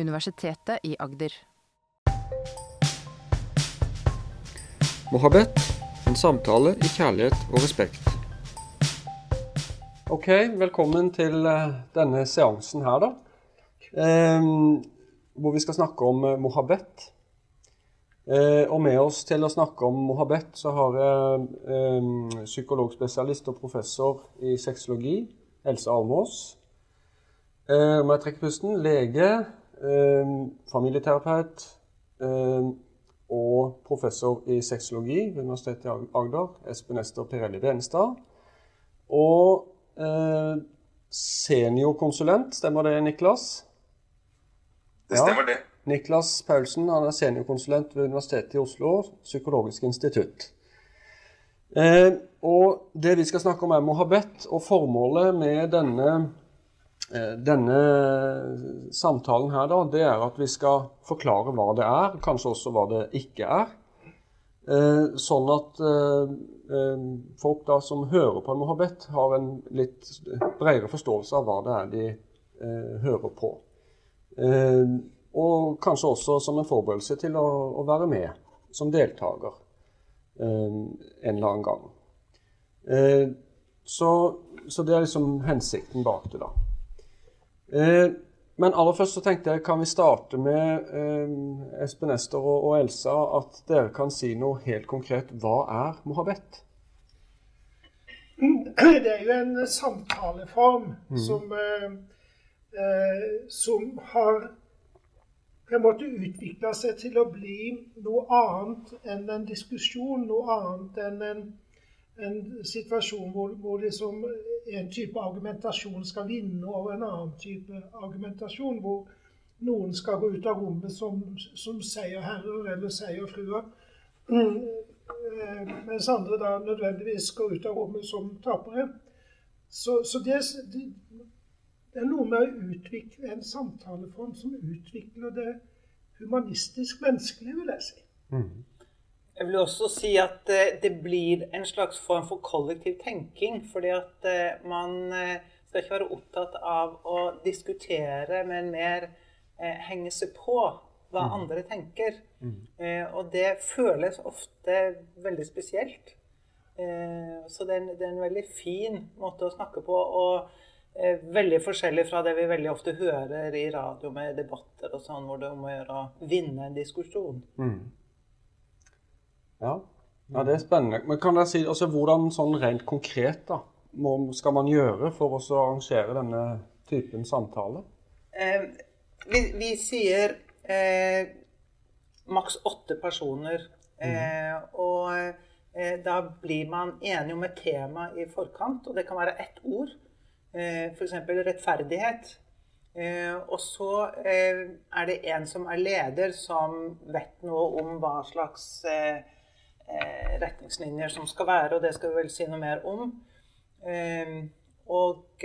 Universitetet i Agder. Mohabet en samtale i kjærlighet og respekt. Ok, velkommen til eh, denne seansen her, da. Eh, hvor vi skal snakke om eh, mohabet. Eh, og med oss til å snakke om mohabet, så har jeg eh, psykologspesialist og professor i sexologi, Else Almås. Eh, må jeg trekke pusten? Lege, familieterapeut eh, og professor i sexologi ved Universitetet i Agder, Espen Ester Pirelli Benestad. Og eh, seniorkonsulent, stemmer det, Niklas? Det stemmer det. Niklas Paulsen han er seniorkonsulent ved Universitetet i Oslo, Psykologisk institutt. Eh, og Det vi skal snakke om, er mohabet. Og formålet med denne, denne samtalen her, da, det er at vi skal forklare hva det er, kanskje også hva det ikke er. Eh, sånn at eh, eh, folk da som hører på en mohabbet, har en litt bredere forståelse av hva det er de eh, hører på. Eh, og kanskje også som en forberedelse til å, å være med som deltaker eh, en eller annen gang. Eh, så, så, det er liksom hensikten bak det, da. Eh, men aller først så tenkte jeg, kan vi starte med eh, Espen Ester og, og, Elsa, at dere kan si noe helt konkret. Hva er mohabet? Det er jo en samtaleform mm. som, eh, som har på en måte utvikla seg til å bli noe annet enn en diskusjon, noe annet enn en, en situasjon hvor, hvor liksom en type argumentasjon skal vinne over en annen type argumentasjon, hvor noen skal gå ut av rommet som, som seierherrer eller seierfruer, mens andre da nødvendigvis går ut av rommet som tapere. Så, så det, det, det er noe med å utvikle en samtaleform som utvikler det humanistisk menneskelige, vil jeg si. Mm. Jeg vil også si at uh, det blir en slags form for kollektiv tenking. Fordi at uh, man uh, skal ikke være opptatt av å diskutere, men mer henge seg på hva mm. andre tenker. Mm. og det føles ofte veldig spesielt. så det er, en, det er, en, veldig fin måte å snakke på. og Eh, veldig forskjellig fra det vi veldig ofte hører i radio med debatter og sånn, hvor det er om å gjøre å vinne en diskusjon. Mm. Ja. ja. det er spennende. Men kan dere si altså, hvordan sånn rent konkret da, må, skal man gjøre for å arrangere denne typen samtale? Eh, vi, vi, sier eh, maks åtte personer. Mm. Eh, og eh, da blir man enig om et tema i forkant, og det kan være ett ord. Eh, F.eks. rettferdighet. Eh, og så er det en som er leder, som vet noe om hva slags retningslinjer som skal være, og det skal vi vel si noe mer om. Og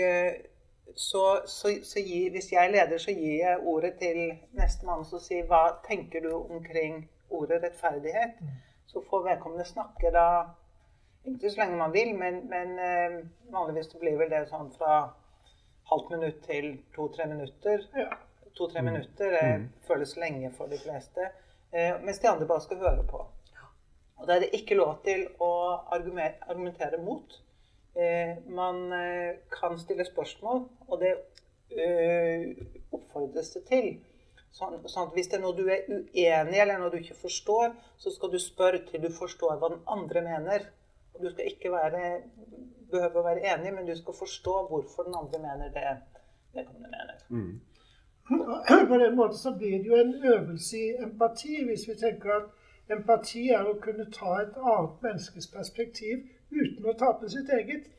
så, så, så gi, hvis jeg er leder, så gir jeg ordet til nestemann og sier hva tenker du omkring ordet rettferdighet? Mm. Så får vedkommende snakke da ikke så lenge man vil, men, men eh, vanligvis blir vel det sånn fra halvt minutt til to-tre minutter. Ja. To-tre mm. minutter eh, mm. føles lenge for de fleste, eh, mens de andre bare skal høre på. Og da er det ikke lov til å argumentere mot. Eh, man eh, kan stille spørsmål, og det eh, oppfordres det til. Sånn, sånn, at Hvis det er noe du er uenig i, eller noe du ikke forstår, så skal du spørre til du forstår hva den andre mener. Og du skal ikke være, behøve å være enig, men du skal forstå hvorfor den andre mener det vedkommende mener. Mm. På den måten så blir det jo en øvelse i empati, hvis vi tenker at empati er å kunne ta et annet menneskes perspektiv uten å tape sitt eget.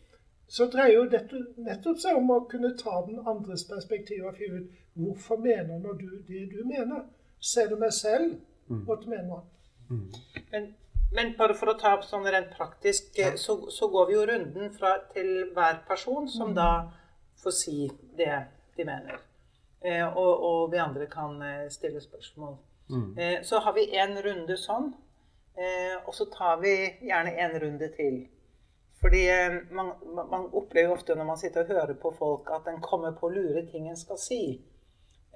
Så dreier jo dette nettopp seg om å kunne ta den andres perspektiv og finne ut hvorfor mener når du det du mener. Ser du meg selv, mm. du mener. Mm. Men men bare for å ta opp sånn rent praktisk, ja. så, så, går vi jo runden fra, til hver person, som mm. da får si det de mener. Eh, og, og, vi andre kan eh, stille spørsmål. Mm. Eh, så har vi én runde sånn, eh, og så tar vi gjerne en runde til. Fordi eh, man, man, opplever ofte når man sitter og hører på folk, at en kommer på å lure ting en skal si.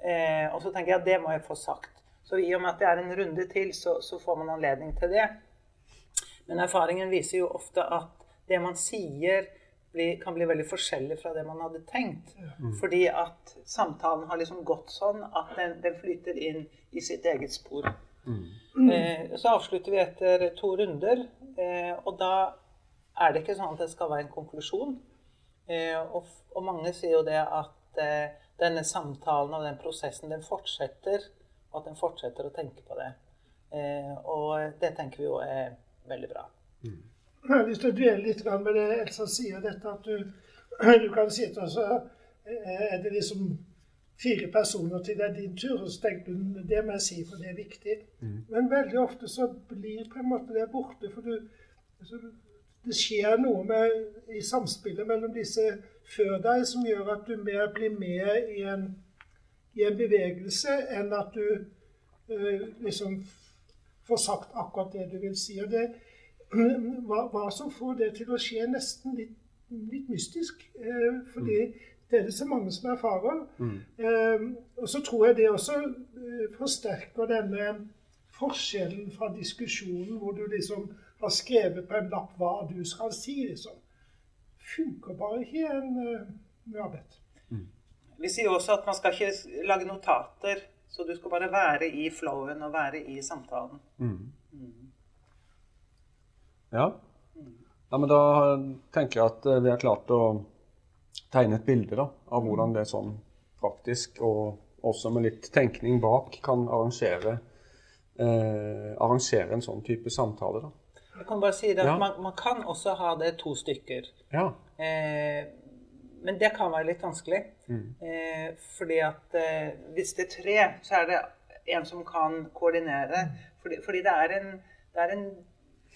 Og så tenker jeg at det må jeg få sagt. Så i og med at det er en runde til, så, så får man anledning til det. Men erfaringen viser jo ofte at det man sier, blir, kan bli veldig forskjellig fra det man hadde tenkt. Fordi at samtalen har liksom gått sånn at den, den flyter inn i sitt eget spor. Eh, så avslutter vi etter to runder, eh, og da er det ikke sånn at det skal være en konklusjon. Eh, og, og mange sier jo det at eh, denne samtalen og den prosessen, den fortsetter, og at den fortsetter å tenke på det. Eh, og det tenker vi jo er veldig bra. Jeg har lyst til å dvele litt med det Elsa sier, dette at du, du kan sitte og så eh, er det liksom fire personer til det er din tur, og så tenker du det må jeg si, for det er viktig. Men veldig ofte så blir på en måte det borte, for du altså, Det skjer noe med, i samspillet mellom disse før deg som gjør at du mer blir med i en, i en bevegelse enn at du eh, liksom får sagt akkurat det du vil si. Og det, hva, hva som får det til å skje nesten litt, litt mystisk. Eh, fordi det er det så mange som erfarer. Eh, og så tror jeg det også eh, forsterker denne forskjellen fra diskusjonen hvor du liksom har skrevet på en lapp hva du skal si, liksom. Funker bare ikke i en uh, Mm. Vi sier også at man skal ikke lage notater, så du skal bare være i flowen og være i samtalen. Ja. ja, men da tenker jeg at eh, vi har klart å tegne et bilde da, av hvordan det er sånn praktisk, og også med litt tenkning bak, kan arrangere, eh, arrangere en sånn type samtale. da. Jeg kan bare si det at Ja. man, man kan også ha det to stykker. Ja. Eh, men det kan være litt vanskelig. Eh, fordi at eh, hvis det er tre, så er det en som kan koordinere. Fordi, fordi det er en, det er en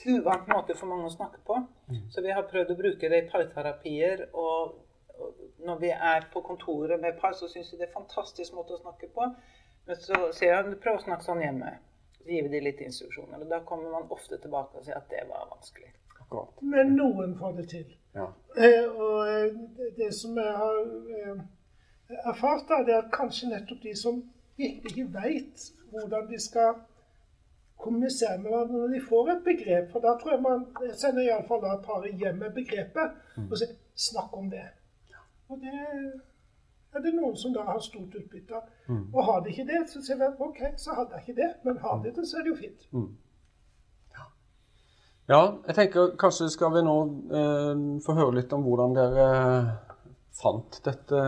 uvant måte for mange å snakke på. Så vi har prøvd å bruke det i parterapier. Og, og når vi er på kontoret med par, så syns vi det er en fantastisk måte å snakke på. Men så sier jeg prøv å snakke sånn hjemme. Så gir vi de litt instruksjoner. Og da kommer man ofte tilbake og sier at det var vanskelig. Akkurat. Men noen får det til. Ja. Eh, og eh, det, det som jeg har eh, erfart, da, det er at kanskje nettopp de som virkelig ikke veit hvordan de skal kommunisere med hverandre når de får et begrep. For da tror jeg man sender iallfall da paret hjem med begrepet og sier 'snakk om det'. Og det er det noen som da har stort utbytte av. Og har de ikke det, så sier vi at OK, så hadde jeg ikke det. Men har de det, så er det jo fint. ja, jeg tenker kanskje skal vi nå eh, få høre litt om hvordan dere fant dette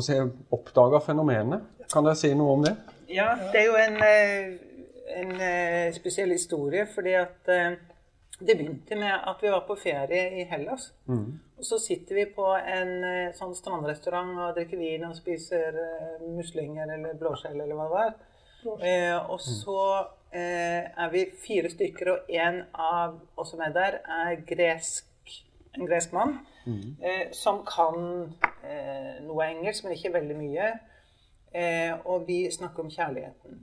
si, Oppdaga fenomenet. Kan dere si noe om det? Ja, det er jo en, eh, en eh, spesiell historie, fordi at eh, det begynte med at vi var på ferie i Hellas. Og så sitter vi på en eh, sånn strandrestaurant og drikker vin og spiser muslinger eller blåskjell eller hva det var. Eh, og så eh, er vi fire stykker, og en av oss som er der, er gresk, en gresk mann. Eh, som kan eh, noe engelsk, men ikke veldig mye. Eh, og vi snakker om kjærligheten.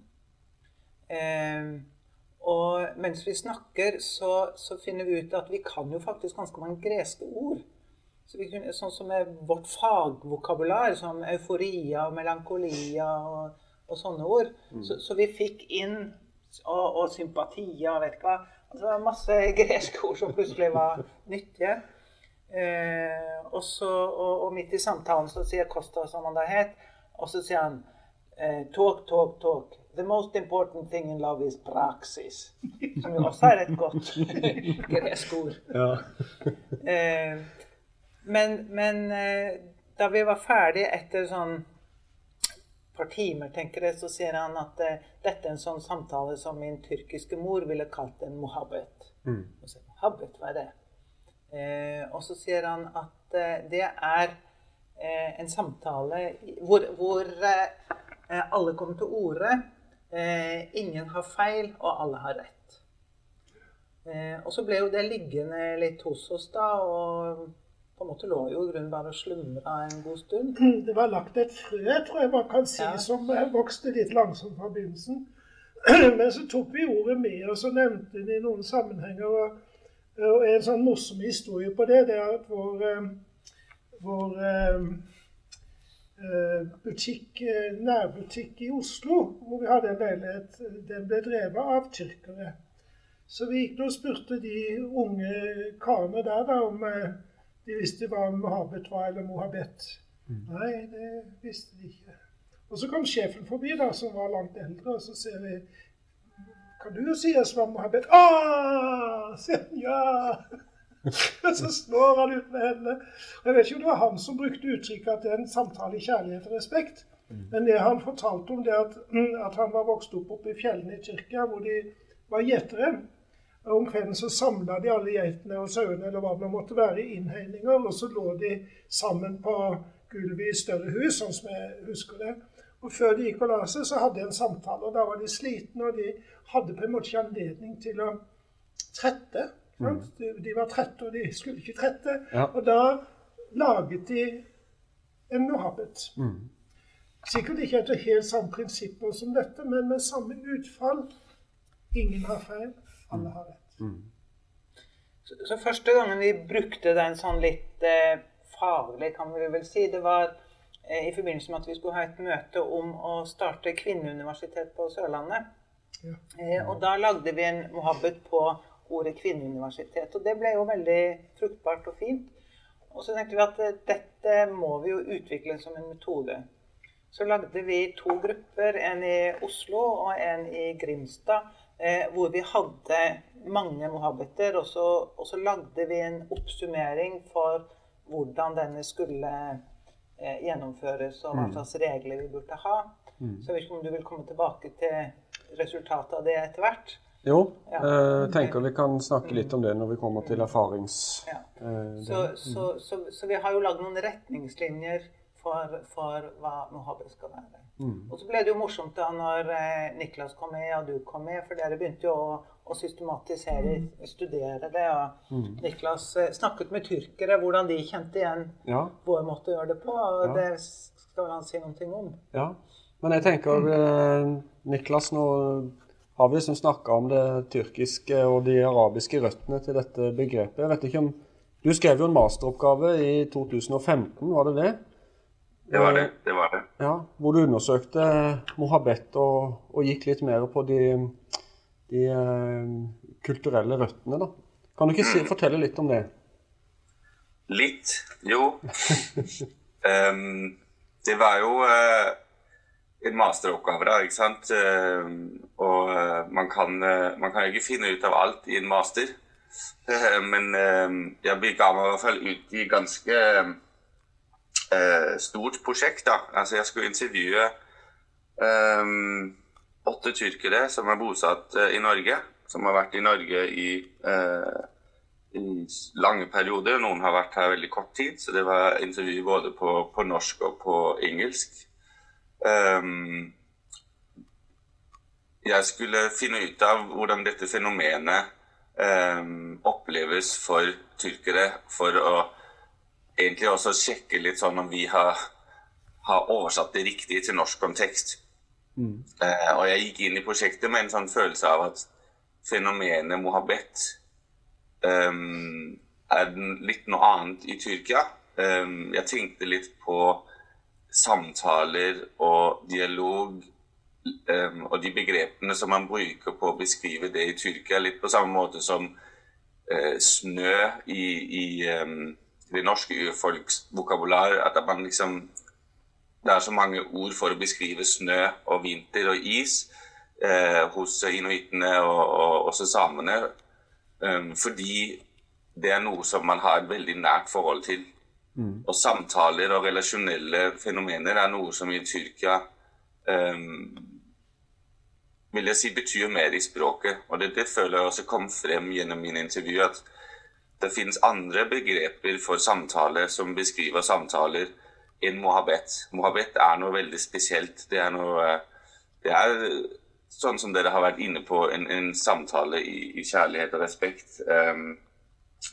Eh, og mens vi snakker, så, så finner vi ut at vi kan jo faktisk ganske mange greske ord. Så vi kunne, sånn som er vårt fagvokabular, som euforia og melankolia og, og sånne ord. Så, så vi fikk inn Og, og sympatia, vet ikke hva. Altså, det var masse greske ord som plutselig var nyttige. Eh, og, så, og, og midt i samtalen så sier Costa, som han da het, og så sier han eh, Talk, talk, talk. The most important thing in love is praksis. Som jo også er et godt gresk ord. Ja. Eh, men men eh, da vi var ferdige etter sånn et par timer, tenker jeg, så sier han at dette er en sånn samtale som min tyrkiske mor ville kalt en mohabbet. Og så, mohabbet, hva er det? Eh, og så sier han at det er en samtale hvor, hvor alle kommer til orde. Eh, ingen har feil, og alle har rett. Eh, og så ble jo det liggende litt hos oss da, og på en måte lå jo i grunnen bare og slumra en god stund. Det var lagt et frø, tror jeg man kan si, Ja. som eh, vokste litt langsomt fra begynnelsen. Men så tok vi ordet med oss og nevnte det i noen sammenhenger. Og, og en sånn morsom historie på det, det er at vår, eh, vår eh, eh, butikk, eh, nærbutikk i Oslo, hvor vi hadde en leilighet. Den ble drevet av tyrkere. Så vi gikk og spurte de unge karene der da, om eh, de visste hva Mohabet var, eller Mohabet. Mm. Nei, det visste de ikke. Og så kom sjefen forbi, da, som var langt eldre, og så ser vi Kan du si oss hva Mohabet Ah! Ja! Og så slår han ut med hendene. Jeg vet ikke om det var han som brukte uttrykket at det er en samtale i kjærlighet og respekt. Mm. Men det han fortalte om, det at, at han var vokst opp oppe i fjellene i Tyrkia, hvor de var gjetere. Om kvelden så samla de alle geitene og sauene eller hva det måtte være, i innhegninger. Og så lå de sammen på gulvet i større hus, sånn som jeg husker det. Og før de gikk og la seg, så hadde de en samtale. og Da var de slitne, og de hadde på en måte ikke anledning til å trette. Mm. De, de, var trette, og de skulle ikke trette. Ja. Og da laget de en mohabbet. Mm. Sikkert ikke etter helt samme prinsipper som dette, men med samme utfall. Ingen har feil, alle har rett. Mm. Så, så, første gangen vi brukte den sånn litt eh, faglig, kan vi vel si, det var eh, i forbindelse med at vi skulle ha et møte om å starte kvinneuniversitet på Sørlandet. Ja. Eh, og da lagde vi en mohabbet på ordet kvinneuniversitet. Og det ble jo veldig fruktbart og fint. Og så tenkte vi at eh, dette må vi jo utvikle som en metode. Så lagde vi to grupper, en i Oslo og en i Grimstad, eh, hvor vi hadde mange mohabbeter. Og så, og så lagde vi en oppsummering for hvordan denne skulle eh, gjennomføres, og hva mm. slags regler vi burde ha. Mm. Så jeg vet ikke om du vil komme tilbake til resultatet av det etter hvert. Jo, ja. eh, tenker vi kan snakke litt om det når vi kommer til erfarings... Ja. Eh, så, så, så, så, vi har jo lagd noen retningslinjer for, for hva Mohammed skal være. Mm. Og så ble det jo morsomt da når eh, Niklas kom med og du kom med, for dere begynte jo å, å systematisere, mm. studere det. Og mm. Niklas snakket med tyrkere, hvordan de kjente igjen ja. vår måte å gjøre det på. Og ja. det skal han si noe om. Ja, men jeg tenker Niklas nå har vi liksom snakka om det tyrkiske og de arabiske røttene til dette begrepet. Jeg vet ikke om Du skrev jo en masteroppgave i 2015, var det det? Det var det. det var det. Ja, Hvor du undersøkte mohabet og, og gikk litt mer på de, de uh, kulturelle røttene. da. Kan du ikke si, fortelle litt om det? Litt? Jo. um, det var jo uh, masteroppgave, da, ikke sant. Uh, og uh, man kan, uh, man kan, ikke finne ut av alt i en master. men jeg ga meg i hvert fall ut i ganske stort prosjekt. da. Altså, jeg skulle intervjue åtte tyrkere som er bosatt i Norge. Som har vært i Norge i, i lange perioder. Noen har vært her veldig kort tid, så det var intervju både på, på norsk og på engelsk. Um, jeg skulle finne ut av hvordan dette fenomenet um, oppleves for tyrkere. For å egentlig også sjekke litt sånn om vi har, har oversatt det riktig til norsk kontekst. Mm. Uh, og jeg gikk inn i prosjektet med en sånn følelse av at fenomenet Mohabet um, er litt noe annet i Tyrkia. jeg tenkte litt på samtaler og dialog um, og de begrepene som man bruker på å beskrive det i Tyrkia, litt på samme måte som uh, snø i, i um, det norske urfolks vokabular. At man liksom Det er så mange ord for å beskrive snø og vinter og is uh, hos inuittene og, og også samene. Um, fordi det er noe som man har et veldig nært forhold til. Mm. Og samtaler og relasjonelle fenomener er noe som i Tyrkia um, vil jeg si betyr mer i språket. Og det, det føler jeg også kom frem gjennom mine intervju, at det finnes andre begreper for samtale som beskriver samtaler enn mohabet. Mohabet er noe veldig spesielt. Det er noe Det er sånn som dere har vært inne på, en, en samtale i, i, kjærlighet og respekt. Um,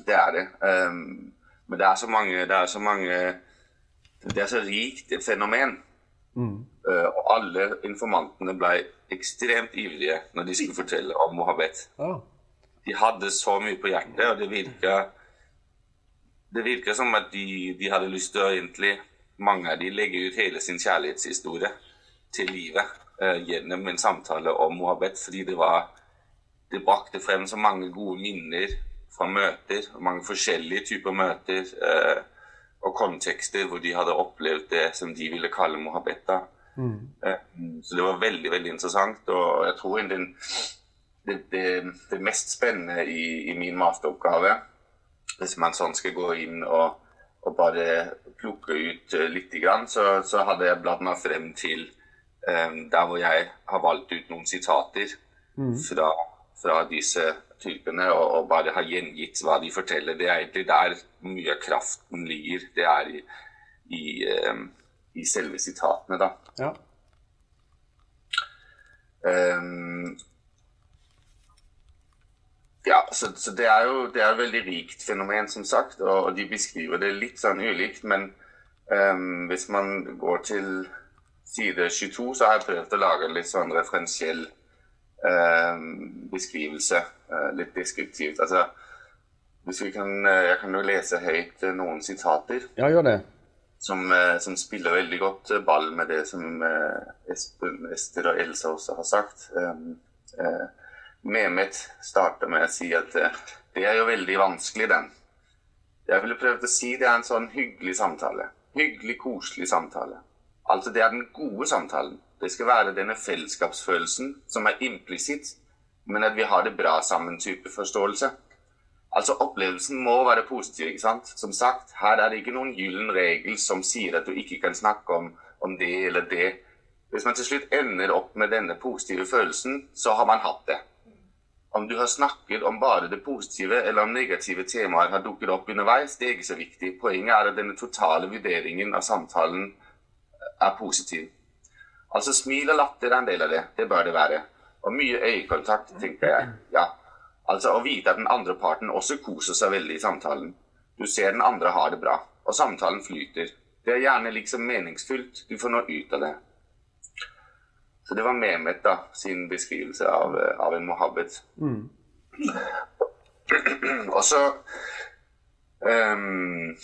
det er det. Um, men det er så mange Det er så, mange, det er så rikt et fenomen. Mm. Uh, og alle informantene ble ekstremt ivrige når de skulle fortelle om Mohammed. Oh. De hadde så mye på hjertet, og det virka det virka som at de, de, hadde lyst til å egentlig mange av de legger ut hele sin kjærlighetshistorie til livet uh, gjennom en samtale om Mohabed, fordi det var det brakte frem så mange gode minner fra møter, mange forskjellige typer møter eh, og kontekster hvor de hadde opplevd det som de ville kalle Mohabeta. Mm. Eh, så det var veldig veldig interessant, og jeg tror den, det, det, det, mest spennende i, i min masteroppgave, hvis man sånn skal gå inn og og bare plukke ut uh, litt, så, så, hadde jeg bladd meg frem til um, der hvor jeg har valgt ut noen sitater mm. fra, fra, disse typene og, bare har gjengitt hva de forteller. Det er egentlig der mye av kraften ligger. Det er i, i, um, i selve sitatene, da. Ja. Um, ja, så, så, det er jo det er et veldig rikt fenomen, som sagt. Og, og de beskriver det litt sånn ulikt. Men um, hvis man går til side 22, så har jeg prøvd å lage en litt sånn referensiell um, beskrivelse. Uh, litt deskriptivt. Altså, hvis vi kan, uh, jeg kan jo lese høyt uh, noen sitater. Ja, gjør det. Som, som, spiller veldig godt ball med det som Espen, Ester og Elsa også har sagt. Mehmet starter med å si at eh, det er jo veldig vanskelig, den. Jeg ville prøvd å si det er en sånn hyggelig samtale. Hyggelig, koselig samtale. Altså, det er den gode samtalen. Det skal være denne fellesskapsfølelsen som er implisitt, men at vi har det bra sammen-type forståelse. Altså, opplevelsen må være positiv, ikke sant? Som sagt, her er det ikke noen gyllen regel som sier at du ikke kan snakke om, om det eller det. Hvis man til slutt ender opp med denne positive følelsen, så har man hatt det. Om du har snakket om bare det positive eller om negative temaer har dukket opp underveis, det er ikke så viktig. Poenget er at denne totale vurderingen av samtalen er positiv. Altså smil og latter er en del av det. Det bør det være. Og mye øyekontakt, tenker jeg. Ja. Altså å vite at den andre parten også koser seg veldig i samtalen. Du ser den andre har det bra, og samtalen flyter. Det er gjerne liksom meningsfullt. Du får noe ut av det. Så det var Mehmet da, sin beskrivelse av, eh, av en mohabbet. Mm. Og så um,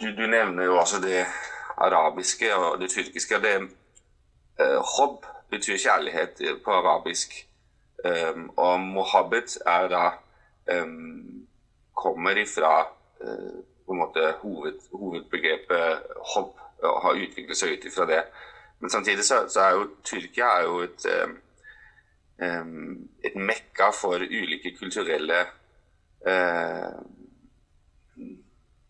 du, du, nevner jo også det arabiske og det tyrkiske. Det uh, Hob betyr kjærlighet på arabisk. Um, og Mohabbet er da um, kommer ifra uh, på en måte hoved, hovedbegrepet hob og har utviklet seg ut ifra det. Men samtidig så, så, er jo Tyrkia er jo et, um, et mekka for ulike kulturelle uh,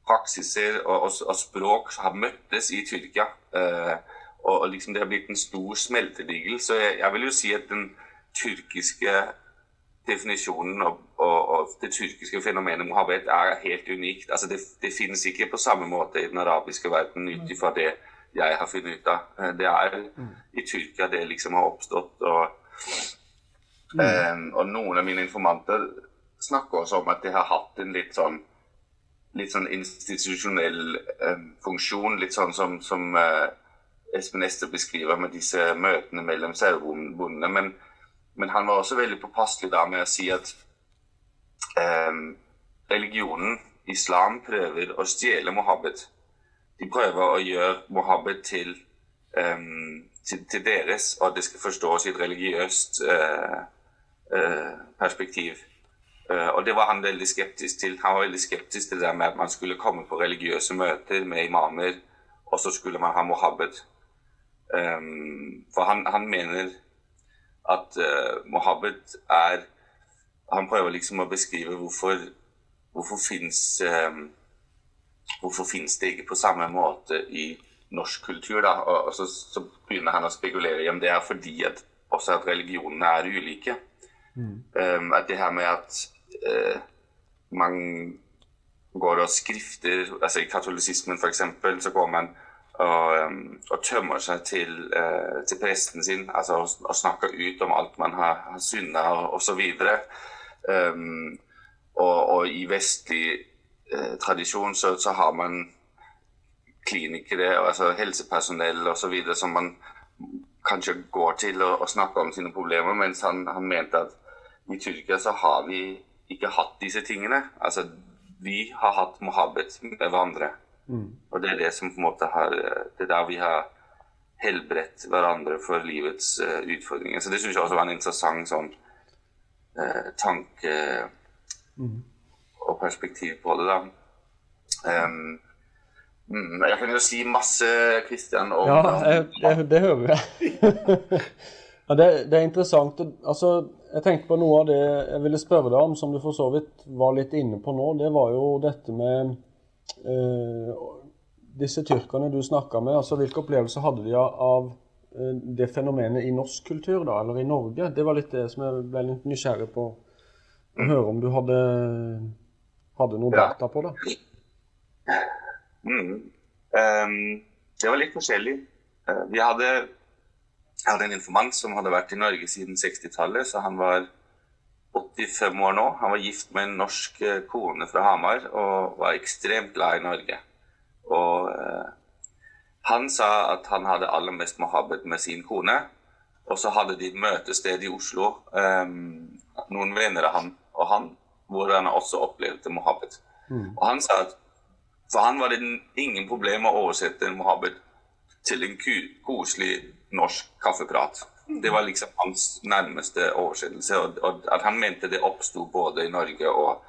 praksiser og, og, og, språk som har møttes i Tyrkia. Uh, og, liksom det har blitt en stor smeltedigel. Så jeg, jeg, vil jo si at den tyrkiske definisjonen og, og det tyrkiske fenomenet Mohammed er helt unikt. Altså det, det finnes ikke på samme måte i den arabiske verden ut ifra det jeg har funnet ut av. Eh, det er mm. i Tyrkia det liksom har oppstått. Og, mm. um, og noen av mine informanter snakker også om at det har hatt en litt sånn litt sånn institusjonell eh, funksjon. Litt sånn som, som uh, Espen Ester beskriver med disse møtene mellom sauebondene. Men, men, han var også veldig påpasselig da med å si at um, religionen, islam, prøver å stjele Mohammed. de prøver å gjøre Mohammed til, um, til, til, deres, og at det skal forstås i et religiøst uh, uh, perspektiv. Uh, og det var han veldig skeptisk til. Han var veldig skeptisk til det med at man skulle komme på religiøse møter med imamer, og så skulle man ha Mohammed. Um, for han, han, mener at Mohammed er Han prøver liksom å beskrive hvorfor, hvorfor fins um, Hvorfor finnes det ikke på samme måte i norsk kultur? da? Og, så, så, begynner han å spekulere i om det er fordi at også at religionene er ulike. Mm. Um, at det her med at uh, man går og skrifter altså I katolisismen f.eks. så går man og, um, og tømmer seg til, uh, til presten sin altså og, og, snakker ut om alt man har, har synda osv. Um, og, og i vestlig Eh, tradisjon så, så, har man klinikere, altså helsepersonell osv. som man kanskje går til å, og, snakke om sine problemer, mens han, han, mente at i Tyrkia så har vi ikke hatt disse tingene. Altså, vi har hatt mohabbet med hverandre. Og det er det som på en måte har Det er der vi har helbredt hverandre for livets uh, utfordringer. Så det syns jeg også var en interessant sånn uh, tanke og perspektiv på det, da. Um, jeg kan jo si masse, Kristian, om Ja, jeg, det, det hører jeg. ja, det, det, er interessant. Altså, jeg tenkte på noe av det jeg ville spørre deg om, som du for så vidt var litt inne på nå. Det var jo dette med disse tyrkerne du snakka med. altså Hvilke opplevelser hadde de av uh, det fenomenet i norsk kultur, da, eller i Norge? Det var litt det som jeg ble litt nysgjerrig på å høre om du hadde, hadde noe Ja. data på det. Mm. Um, det var litt forskjellig. Uh, vi hadde, jeg hadde en informant som hadde vært i Norge siden 60-tallet, så han var 85 år nå. Han var gift med en norsk eh, kone fra Hamar og var ekstremt glad i Norge. Og eh, han sa at han hadde aller mest mohabbet med sin kone. Og så hadde de et møtested i Oslo, eh, noen venner av han og han, hvor han også opplevde mohabbet. Og han sa at for han var det ingen problem å oversette en mohabbet til en koselig norsk kaffeprat. Det var liksom hans nærmeste oversettelse. Og, og at han mente det oppsto både i Norge og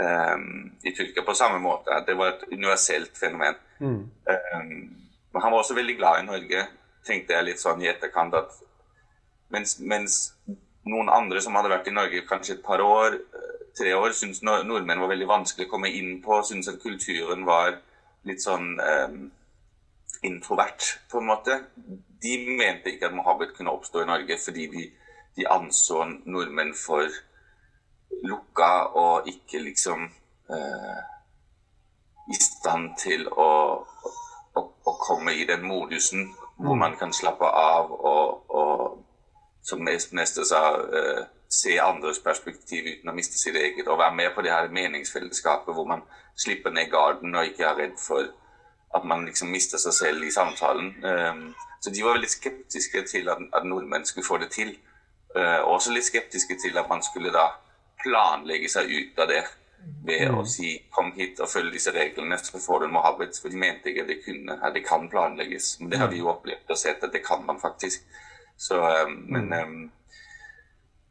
um, i Tyrkia på samme måte. At det var et universelt fenomen. Ehm, men han var også veldig glad i Norge, tenkte jeg litt sånn i etterkant. at mens, mens noen andre som hadde vært i Norge kanskje et par år, tre år, syntes nordmenn var veldig vanskelig å komme inn på, syntes at kulturen var litt sånn um, introvert, på en måte. De mente ikke at Mohammed kunne oppstå i Norge fordi de, de anså nordmenn for lukka og ikke liksom eh, i stand til å, å, å komme i den modusen hvor man kan slappe av og, og som Neste sa, eh, se andres perspektiv uten å miste sitt eget. Og være med på det her meningsfellesskapet hvor man slipper ned garden og ikke er redd for at man liksom mister seg selv i samtalen. Um, så de var veldig skeptiske til at, at nordmenn skulle få det til. Uh, også litt skeptiske til at man skulle da planlegge seg ut av det ved å si 'kom hit og følg disse reglene, så får du en mohammed'. For de mente ikke at det kunne, at det kan planlegges. Men det har vi jo opplevd og sett at det kan man faktisk. Så, um, men, um,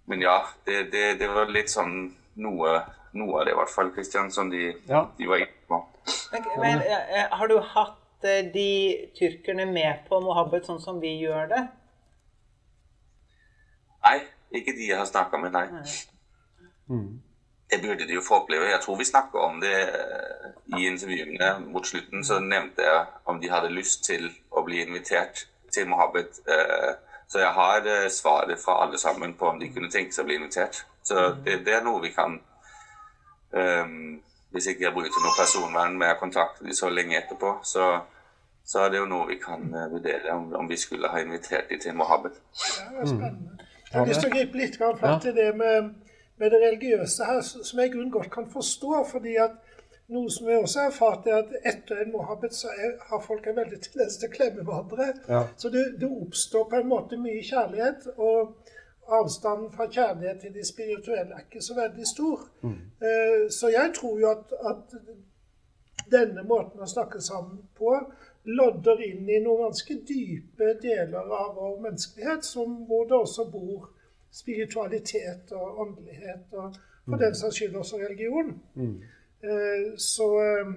men ja, det, det, det var litt sånn noe, noe av det i hvert fall, Kristian, som de, Ja. de var inne på. Men, men har du hatt eh, de tyrkerne med på Mohammed sånn som vi gjør det? Nei, ikke de jeg har snakka med, nei. Det burde de jo få oppleve. Jeg tror vi snakka om det eh, i intervjuene mot slutten. Så nevnte jeg om de hadde lyst til å bli invitert til Mohammed. Eh, Så jeg har svaret fra alle sammen på om de kunne tenke seg å bli invitert. Så det, det er noe vi kan um, Hvis ikke jeg bryter noe personvern med å kontakte de så lenge etterpå, så, så er det jo noe vi kan eh, vurdere om, om vi skulle ha invitert de til Mohammed. Ja, det er spennende. Jeg har lyst til å gripe litt fatt i det med, med det religiøse her, som jeg i grunnen godt kan forstå. fordi at noe som jeg også har erfart, er at etter en mohammed så er, har folk en veldig tendens til å klemme hverandre. Ja. Så det, det oppstår på en måte mye kjærlighet. og Avstanden fra kjærlighet til det spirituelle er ikke så veldig stor. Eh, Så jeg tror jo at, at denne måten å snakke sammen på lodder inn i noen ganske dype deler av vår menneskelighet, som, hvor det også bor spiritualitet og åndelighet, og for den saks skyld også religion. Eh, Så eh,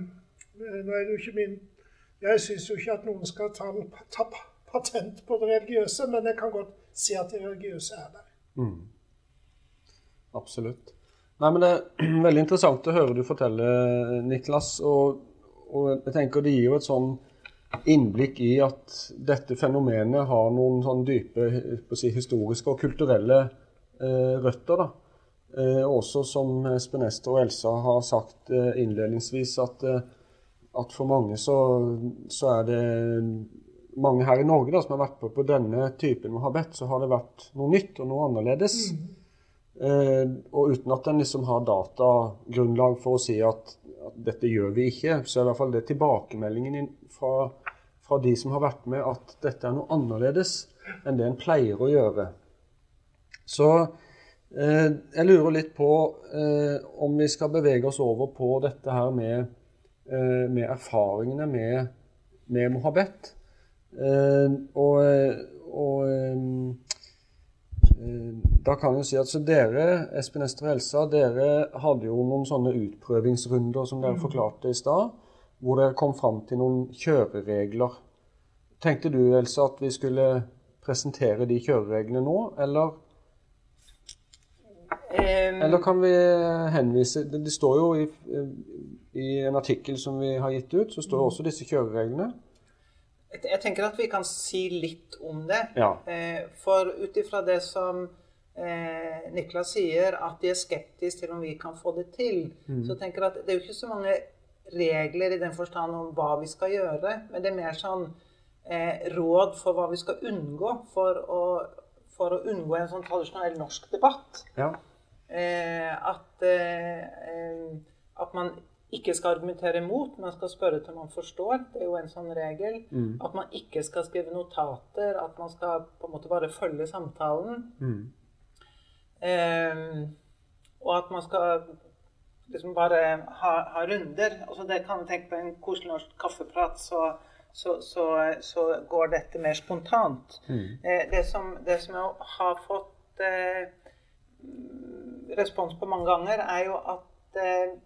nå er det jo ikke min Jeg syns jo ikke at noen skal ta, ta patent på det religiøse, men jeg kan godt se at det religiøse er der. Absolutt. Nei, men Det er veldig interessant å høre du fortelle, Niklas. Og, og jeg tenker det gir jo et sånn innblikk i at dette fenomenet har noen sånn dype si, historiske og kulturelle eh, røtter. da. Eh, også som Espen Ester og Elsa har sagt eh, innledningsvis, at, eh, at for mange så, så er det mange her i Norge da, som har vært på, på denne typen mohabet, så har det vært noe nytt og noe annerledes. Eh, og uten at en liksom har datagrunnlag for å si at, at dette gjør vi ikke, så er i hvert fall det tilbakemeldingen fra, fra de som har vært med, at dette er noe annerledes enn det en pleier å gjøre. Så eh, jeg lurer litt på eh, om vi skal bevege oss over på dette her med eh, med erfaringene med, med mohabet. Eh, og, og da kan jeg si at så dere, Espen Ester Elsa, dere hadde jo noen sånne utprøvingsrunder som dere forklarte i stad, hvor dere kom fram til noen kjøreregler. Tenkte du, Elsa, at vi skulle presentere de kjørereglene nå, eller Um, Eller kan vi henvise Det, står jo i, i, en artikkel som vi har gitt ut, så står det også disse kjørereglene. Jeg tenker at vi kan si litt om det. Ja. Eh, for ut ifra det som eh, Niklas sier, at de er skeptiske til om vi kan få det til, mm. så tenker jeg at det er jo ikke så mange regler i den forstand om hva vi skal gjøre, men det er mer sånn eh, råd for hva vi skal unngå for å, for å unngå en sånn tradisjonell norsk debatt. Ja. Eh, at, eh, at man ikke skal argumentere imot, man skal spørre til man forstår. Det er jo en sånn regel. Mm. At man ikke skal skrive notater, at man skal på en måte bare følge samtalen. Mm. Eh, og at man skal liksom bare ha, ha runder. Altså det kan jeg tenke på en koselig norsk kaffeprat, så, så, så, så, går dette mer spontant. Mm. Eh, det, som, det, som, jeg har fått eh, respons på mange ganger, er jo at eh,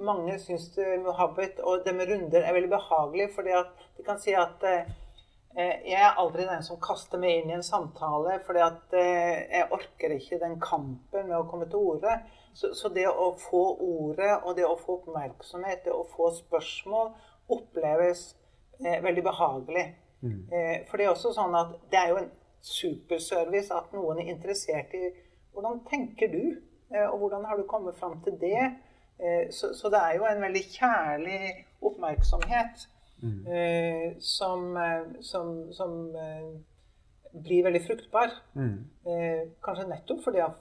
mange syns Mohabit og det med runder er veldig behagelig. fordi at de kan si at eh, jeg er aldri den som kaster meg inn i en samtale, fordi eh, jeg orker ikke den kampen med å komme til orde. Så, så, det å få ordet og det å få oppmerksomhet, det å få spørsmål, oppleves eh, veldig behagelig. Mm. Eh, for det er også sånn at det er jo en superservice at noen er interessert i hvordan tenker du Eh, og hvordan har du kommet fram til det? Eh, så, så, det er jo en veldig kjærlig oppmerksomhet mm. Eh, som, som, som blir veldig fruktbar. Mm. Kanskje nettopp fordi at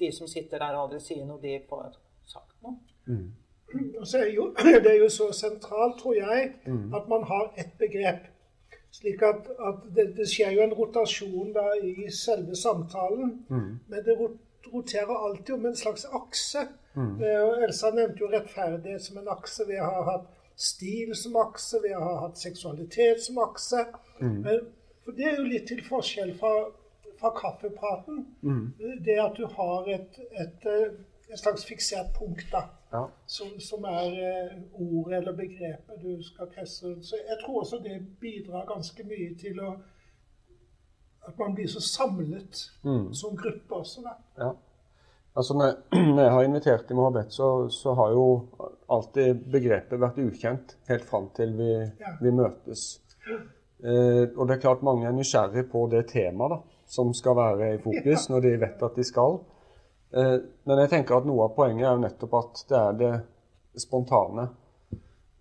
de som sitter der, aldri sier noe, de får sagt noe. Mm. Så er jo, det er jo så sentralt, tror jeg, mm. at man har ett begrep. Slik at, at det, det, skjer jo en rotasjon da i selve samtalen. Mm. Men det roterer alltid om en slags akse. Mm. Eh, Elsa nevnte jo rettferdighet som en akse. Vi har hatt stil som akse, vi har hatt seksualitet som akse. Mm. Men, for det er jo litt til forskjell fra, fra kaffepraten. Mm. Det at du har et, et, eh, et slags fiksert punkt, da. Ja. Som, som, er eh, ordet eller begrepet du skal presse rundt. Så jeg tror også det bidrar ganske mye til å at man blir så samlet mm. som gruppe også. Da. Ja. Altså, når jeg har invitert i Mohabet, så, så, har jo alltid begrepet vært ukjent helt fram til vi, ja. vi møtes. Eh, og det er klart mange er nysgjerrig på det temaet da, som skal være i fokus når de vet at de skal. Eh, men jeg tenker at noe av poenget er jo nettopp at det er det spontane.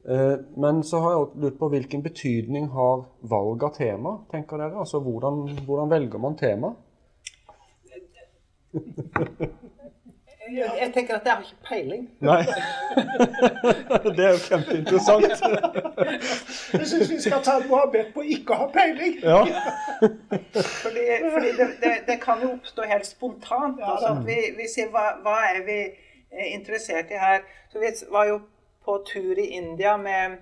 Eh, men så har jeg lurt på hvilken betydning har valg av tema, tenker dere? Altså hvordan, hvordan velger man tema? Jeg tenker at jeg har ikke peiling. Nei. Det er jo kjempeinteressant. Jeg syns vi skal ta et mohabet på å ikke ha peiling. Ja. Fordi, fordi det, det, det, kan jo oppstå helt spontant. Altså vi, vi sier hva, hva, er vi interessert i her? Så vi var jo på tur i India med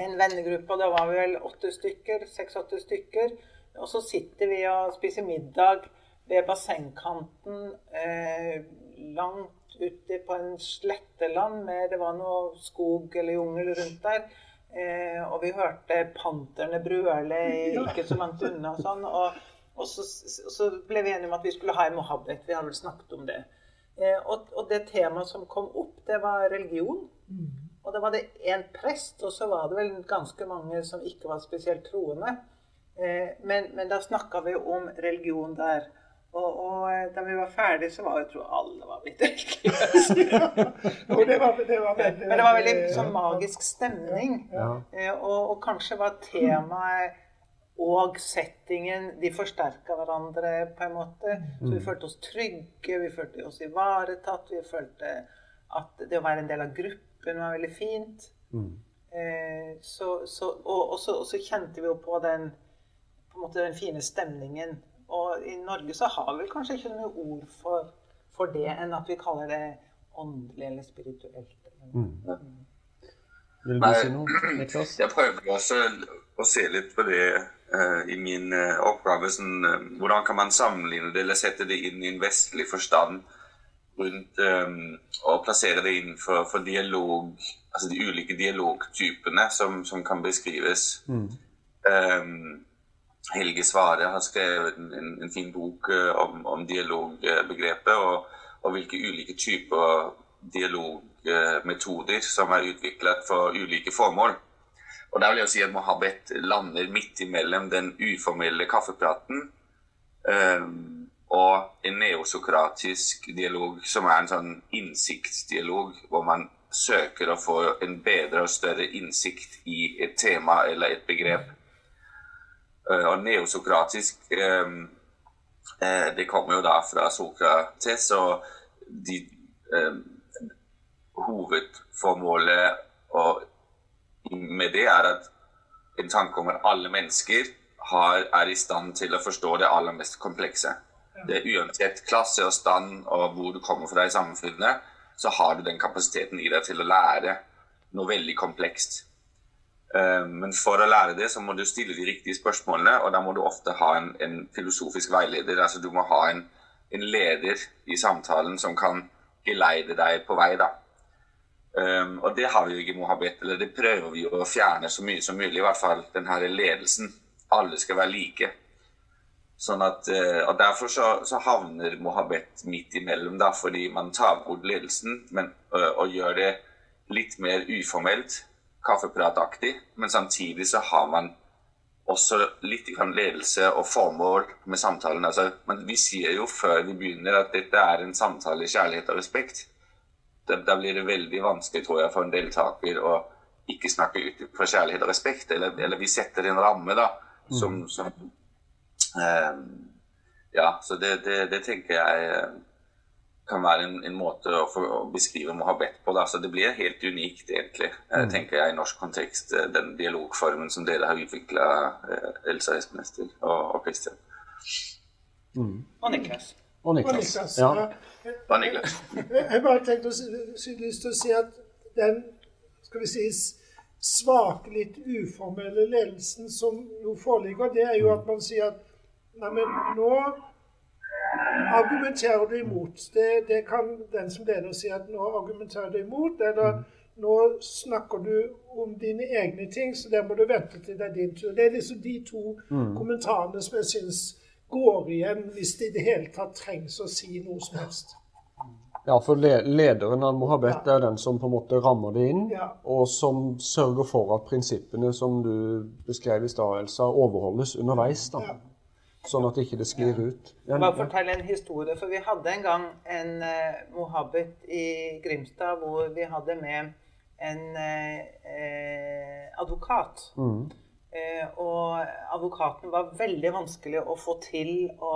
en vennegruppe, og da var vi vel åtte stykker, seks-åtte stykker. Og så sitter vi og spiser middag ved bassengkanten eh, langt ute på en sletteland med Det var noe skog eller jungel rundt der. Eh, og vi hørte panterne brøle ikke så langt unna og sånn. Og, og så, så, ble vi enige om at vi skulle ha en mohabet. Vi har vel snakket om det. Eh, og, og, det temaet som kom opp, det var religion. Mm. Og da var det én prest, og så var det vel ganske mange som ikke var spesielt troende. Eh, men, men, da snakka vi om religion der. Og, og, eh, da vi var ferdige, så var jeg tror alle var blitt religiøse. det det var veldig, men det var veldig sånn magisk stemning. Ja. ja. og, og, kanskje var temaet og settingen De forsterka hverandre på en måte. Så vi Mm. følte oss trygge, vi følte oss ivaretatt. Vi følte at det å være en del av gruppen var veldig fint. Mm. Eh, så, så, og, så, og, så, kjente vi jo på den, på måte den fine stemningen. Og i Norge så har vi kanskje ikke noe ord for, for det enn at vi kaller det åndelig eller spirituelt. Mm. Vil du Nei. si noe, Niklas? Jeg prøver også å se litt på det uh, i min uh, oppgave. Sånn, uh, hvordan kan man sammenligne det eller sette det inn i en vestlig forstand rundt eh, og plassere det innenfor for dialog, altså de ulike dialogtypene som, som kan beskrives. Eh, Helge Svare har skrevet en, en, fin bok eh, om, om dialogbegrepet og, og hvilke ulike typer dialogmetoder som er utviklet for ulike formål. Og der vil jeg si at Mohabet lander midt imellom den uformelle kaffepraten um, og en neosokratisk dialog som er en sånn innsiktsdialog, hvor man søker å få en bedre og større innsikt i et tema eller et begrep. Eh, og neosokratisk eh, eh, Det kommer jo da fra Sokrates, og de, hovedformålet og med det er at en tanke om at alle mennesker har, er i stand til å forstå det aller mest komplekse. Det er Uansett klasse og stand og hvor du kommer fra i samfunnet, så har du den kapasiteten i deg til å lære noe veldig komplekst. Eh, Men for å lære det, så må du stille de riktige spørsmålene, og da må du ofte ha en, en filosofisk veileder. Altså du må ha en, en leder i samtalen som kan geleide deg på vei, da. Um, og det har vi jo ikke i Mohabet, eller det prøver vi å fjerne så mye som mulig. I hvert fall den her ledelsen. Alle skal være like. Sånn at, eh, og Derfor så, så havner Mohabet midt imellom, da, fordi man tar bort ledelsen men, øh, og gjør det litt mer uformelt, kaffeprataktig, men samtidig så har man også litt grann ledelse og formål med samtalen. Altså, men vi sier jo før vi begynner at dette er en samtale i kjærlighet og respekt da, da blir det veldig vanskelig tror jeg, for en deltaker å ikke snakke ut fra kjærlighet og respekt. Eller, eller vi setter en ramme da, som, som um, Ja, så det, det, det tenker jeg eh, kan være en, en måte å, for, å beskrive Mohabet på. Da. Så det blir helt unikt, egentlig, mm. tenker jeg, i norsk kontekst, eh, den dialogformen som dere har utvikla, eh, Elsa Espenester og, og Christian. Og Niklas. Og Og Niklas. Ja. Og Niklas. Jeg jeg bare tenkte å si- lyst til å si at den skal vi si, svake, litt uformelle ledelsen som jo foreligger, det er jo at man sier at Nei, men nå argumenterer du imot. Det, det kan den som leder si at nå argumenterer du imot, eller nå snakker du om dine egne ting, så der må du vente til det er din tur. Det er liksom de to kommentarene som jeg syns går igjen, hvis det i det hele tatt trengs å si noe som helst. Ja, for le lederen av Mohabet er den som på en måte rammer det inn, Ja. og som sørger for at prinsippene som du beskrev i stad, Elsa, overholdes underveis. da. Ja. Sånn at ikke det sklir ut. Ja, Bare fortelle en historie, for vi hadde en gang en eh, mohabit i Grimstad hvor vi hadde med en eh, eh, advokat. Mm. Eh, og advokaten var veldig vanskelig å få til å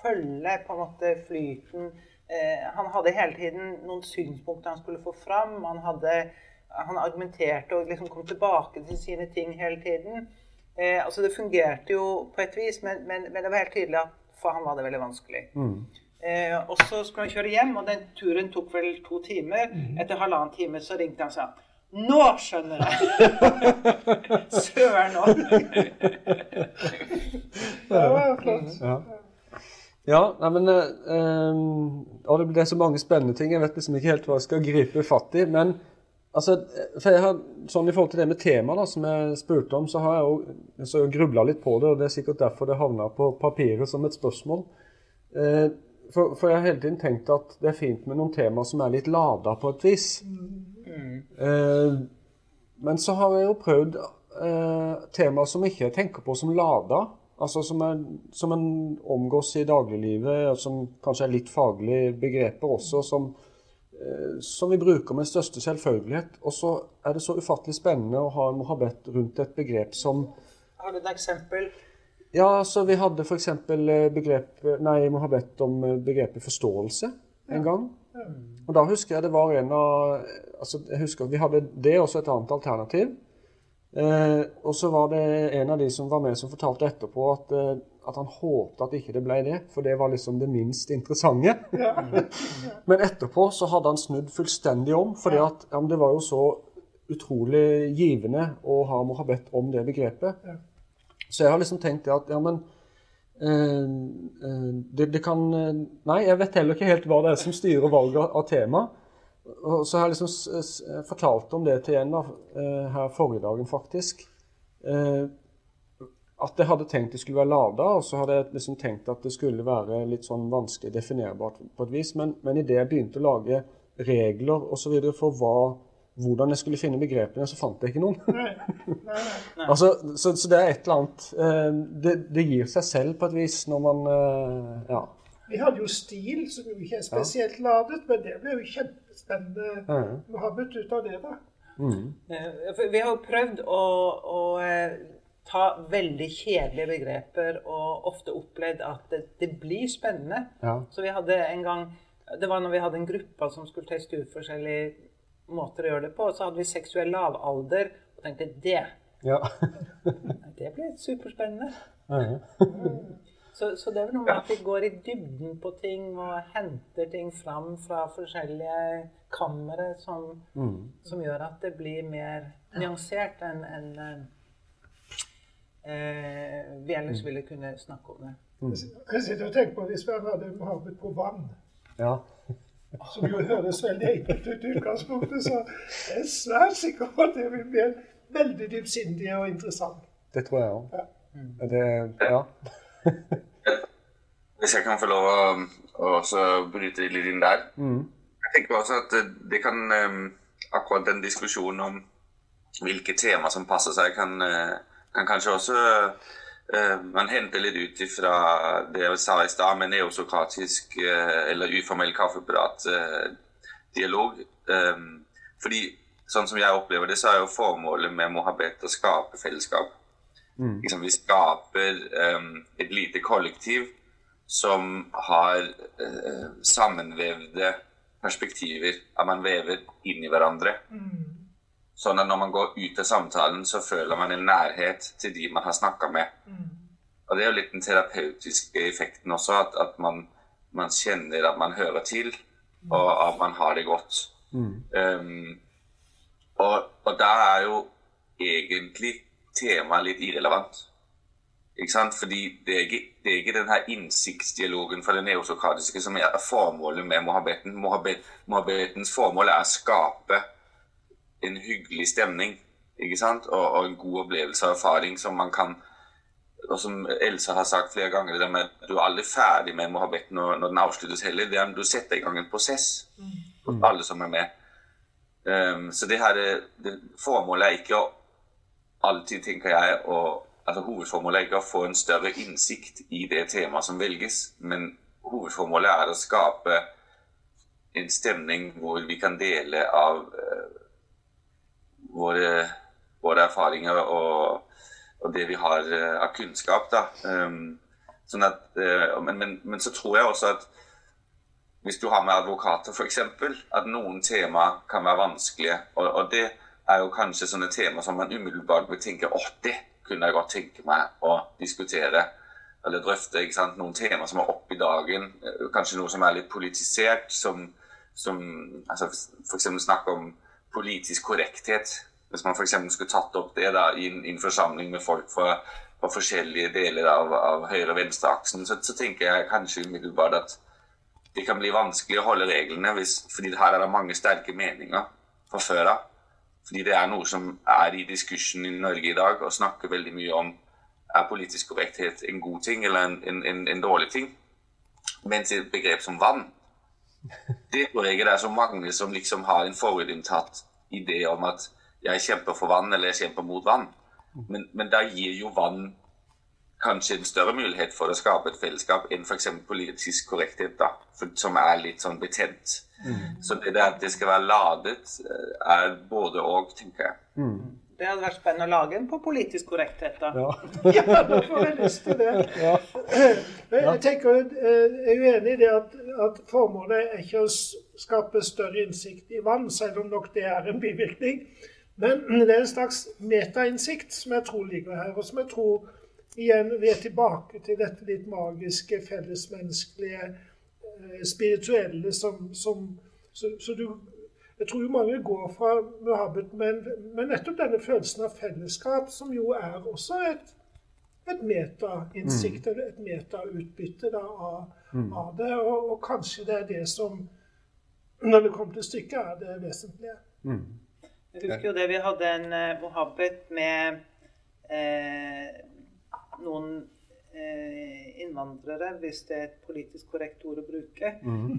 følge på en måte flyten. Eh, han hadde hele tiden noen synspunkter han skulle få fram. Han, hadde, han argumenterte og liksom kom tilbake til sine ting hele tiden. Eh, altså Det fungerte jo på et vis, men, men, men det var helt tydelig at for han var det veldig vanskelig. Eh, og så skulle han kjøre hjem, og den turen tok vel to timer. Etter halvannen time så ringte han og sa Nå skjønner jeg! Søren òg! Det var flott. Ja. Ja, nei, men øh, og det, ble er så mange spennende ting. Jeg vet liksom ikke helt hva jeg skal gripe fatt i. Men altså, for jeg har, sånn i forhold til det med tema da, som jeg spurte om, så har jeg jo så grubla litt på det. og Det er sikkert derfor det havna på papiret som et spørsmål. Eh, for, for jeg har hele tiden tenkt at det er fint med noen temaer som er litt lada på et vis. Eh, men så har jeg jo prøvd eh, temaer som ikke jeg tenker på som lada. Altså som, er, som en omgås i dagliglivet, og som kanskje er litt faglige begreper også, som, som vi bruker med største selvfølgelighet. Og så er det så ufattelig spennende å ha en mohabet rundt et begrep som Har du et eksempel? Ja, så vi hadde f.eks. begrep Nei, mohabet om eh, begrepet forståelse en gang. Og da husker jeg det var en av altså jeg husker Vi hadde det også et annet alternativ. Eh, og så var det en av de som var med som fortalte etterpå at, eh, at han håpte at ikke det ble det, for det var liksom det minst interessante. Men etterpå så hadde han snudd fullstendig om, at ja, det var jo så utrolig givende å ha mohabet om det begrepet. Så jeg har liksom tenkt det at ja, men eh, eh, det, det kan eh, Nei, jeg vet heller ikke helt hva det er som styrer valget av tema. Og så har jeg liksom fortalt om det til en da, eh, her forrige dagen, faktisk. Eh, at jeg hadde tenkt det skulle være lada, og så hadde jeg liksom tenkt at det skulle være litt sånn vanskelig definerbart på et vis. Men, men idet jeg begynte å lage regler osv. for hva, hvordan jeg skulle finne begrepene, så fant jeg ikke noen. Nei, nei, nei. altså, så, så det er et eller annet eh, det, det gir seg selv på et vis når man eh, Ja. Vi hadde jo stil, som jo ikke er spesielt ladet, men det ble jo kjempespennende å ha møtt ut av det, da. Mm. Vi har jo prøvd å, å eh, ta veldig kjedelige begreper og ofte opplevd at det, det blir spennende. Ja. Så vi hadde en gang Det var når vi hadde en gruppe som skulle teste ut forskjellige måter å gjøre det på. og Så hadde vi seksuell lavalder og tenkte det, ja. det ble superspennende. Ja, Så, så det er vel noe med at vi går i dybden på ting og henter ting fram fra forskjellige kamre som, som gjør at det blir mer nyansert enn en, vi ellers ville kunne snakke om det. Jeg sitter og tenker på hvis vi hadde mohabbet på vann, ja. som jo høres veldig enkelt ut i utgangspunktet, så jeg er svært sikker på at det vil bli en veldig dypsindig og interessant. Det tror jeg òg. Ja. Det Ja. Hvis jeg kan få lov å, å også bryte litt inn der. Jeg tenker også at det, det kan eh, Akkurat den diskusjonen om hvilke tema som passer seg, kan, eh, kan kanskje også uh, Man henter litt ut ifra det jeg sa i stad, med neosokratisk uh, eller uformell kaffeprat-dialog. fordi sånn som jeg opplever det, så er jo formålet med mohabet å skape fellesskap. Liksom, vi skaper um, et lite kollektiv som har eh, sammenvevde perspektiver. At man vever inn i hverandre. Sånn at når man går ut av samtalen, så føler man en nærhet til de man har snakka med. Og det er jo litt den terapeutiske effekten også, at, at man, man kjenner at man hører til, og at man har det godt. Um, og, og da er jo egentlig temaet litt irrelevant. Ikke sant? Fordi det er ikke, det er ikke den her innsiktsdialogen fra det neosokratiske som er formålet med mohabbeten. Mohabbet, mohabbetens formål er å skape en hyggelig stemning ikke sant? Og, og en god opplevelse og erfaring som man kan og som Elsa har sagt flere ganger, det med at du er aldri ferdig med Mohabet når, når den avsluttes heller. Det er at du setter i gang en prosess for alle som er med. Um, så det her, det, formålet er ikke å alltid, tenker jeg, å altså Hovedformålet er ikke å få en større innsikt i det temaet som velges, men hovedformålet er å skape en stemning hvor vi kan dele av eh, våre, våre erfaringer og, og det vi har eh, av kunnskap. Da. Um, sånn at, eh, men, men, men så tror jeg også at hvis du har med advokater f.eks., at noen tema kan være vanskelige. Og, og det er jo kanskje sånne tema som man umiddelbart vil tenke åh, det kunne jeg godt tenke meg å diskutere eller drøfte. ikke sant? Noen tema som er oppe i dagen. eh, Kanskje noe som er litt politisert. Som, som altså f.eks. snakk om politisk korrekthet. Hvis man f.eks. skulle tatt opp det da, i, en, forsamling med folk fra, fra forskjellige deler av, av høyre- og venstreaksen, så, så tenker jeg kanskje umiddelbart at det kan bli vanskelig å holde reglene, hvis, fordi her er det mange sterke meninger fra før av. Fordi det er noe som er i diskusjonen i Norge i dag, og snakker veldig mye om er politisk korrekthet en god ting eller en, en, en, en dårlig ting. Mens et begrep som vann, det tror jeg det er så mange som liksom har en forutinntatt idé om at jeg kjemper for vann eller jeg kjemper mot vann. Men, men da gir jo vann kanskje en større mulighet for å skape et fellesskap enn f.eks. politisk korrekthet, da, for, som er litt sånn betent. Så det der at det skal være ladet, eh, er både og, tenker jeg. Det hadde vært spennende å lage en på politisk korrekthet, da. Ja. Ja, da får jeg lyst til det. Ja. Men jeg tenker, eh, jeg er jo enig i det at, at formålet er ikke å skape større innsikt i vann, selv om nok det er en bivirkning. Men det er en slags metainnsikt som jeg tror ligger her, og som jeg tror igjen vi er tilbake til dette litt magiske, fellesmenneskelige, eh, spirituelle som, som så, så du jeg tror jo mange går fra Muhammed med, med nettopp denne følelsen av fellesskap, som jo er også et, et metainnsikt, eller et metautbytte da, av, av det. Og, og kanskje det er det som, når det kommer til stykket, er det vesentlige. Jeg husker jo det vi hadde en uh, mohabbet med eh, noen innvandrere, hvis det er et politisk korrekt ord å bruke.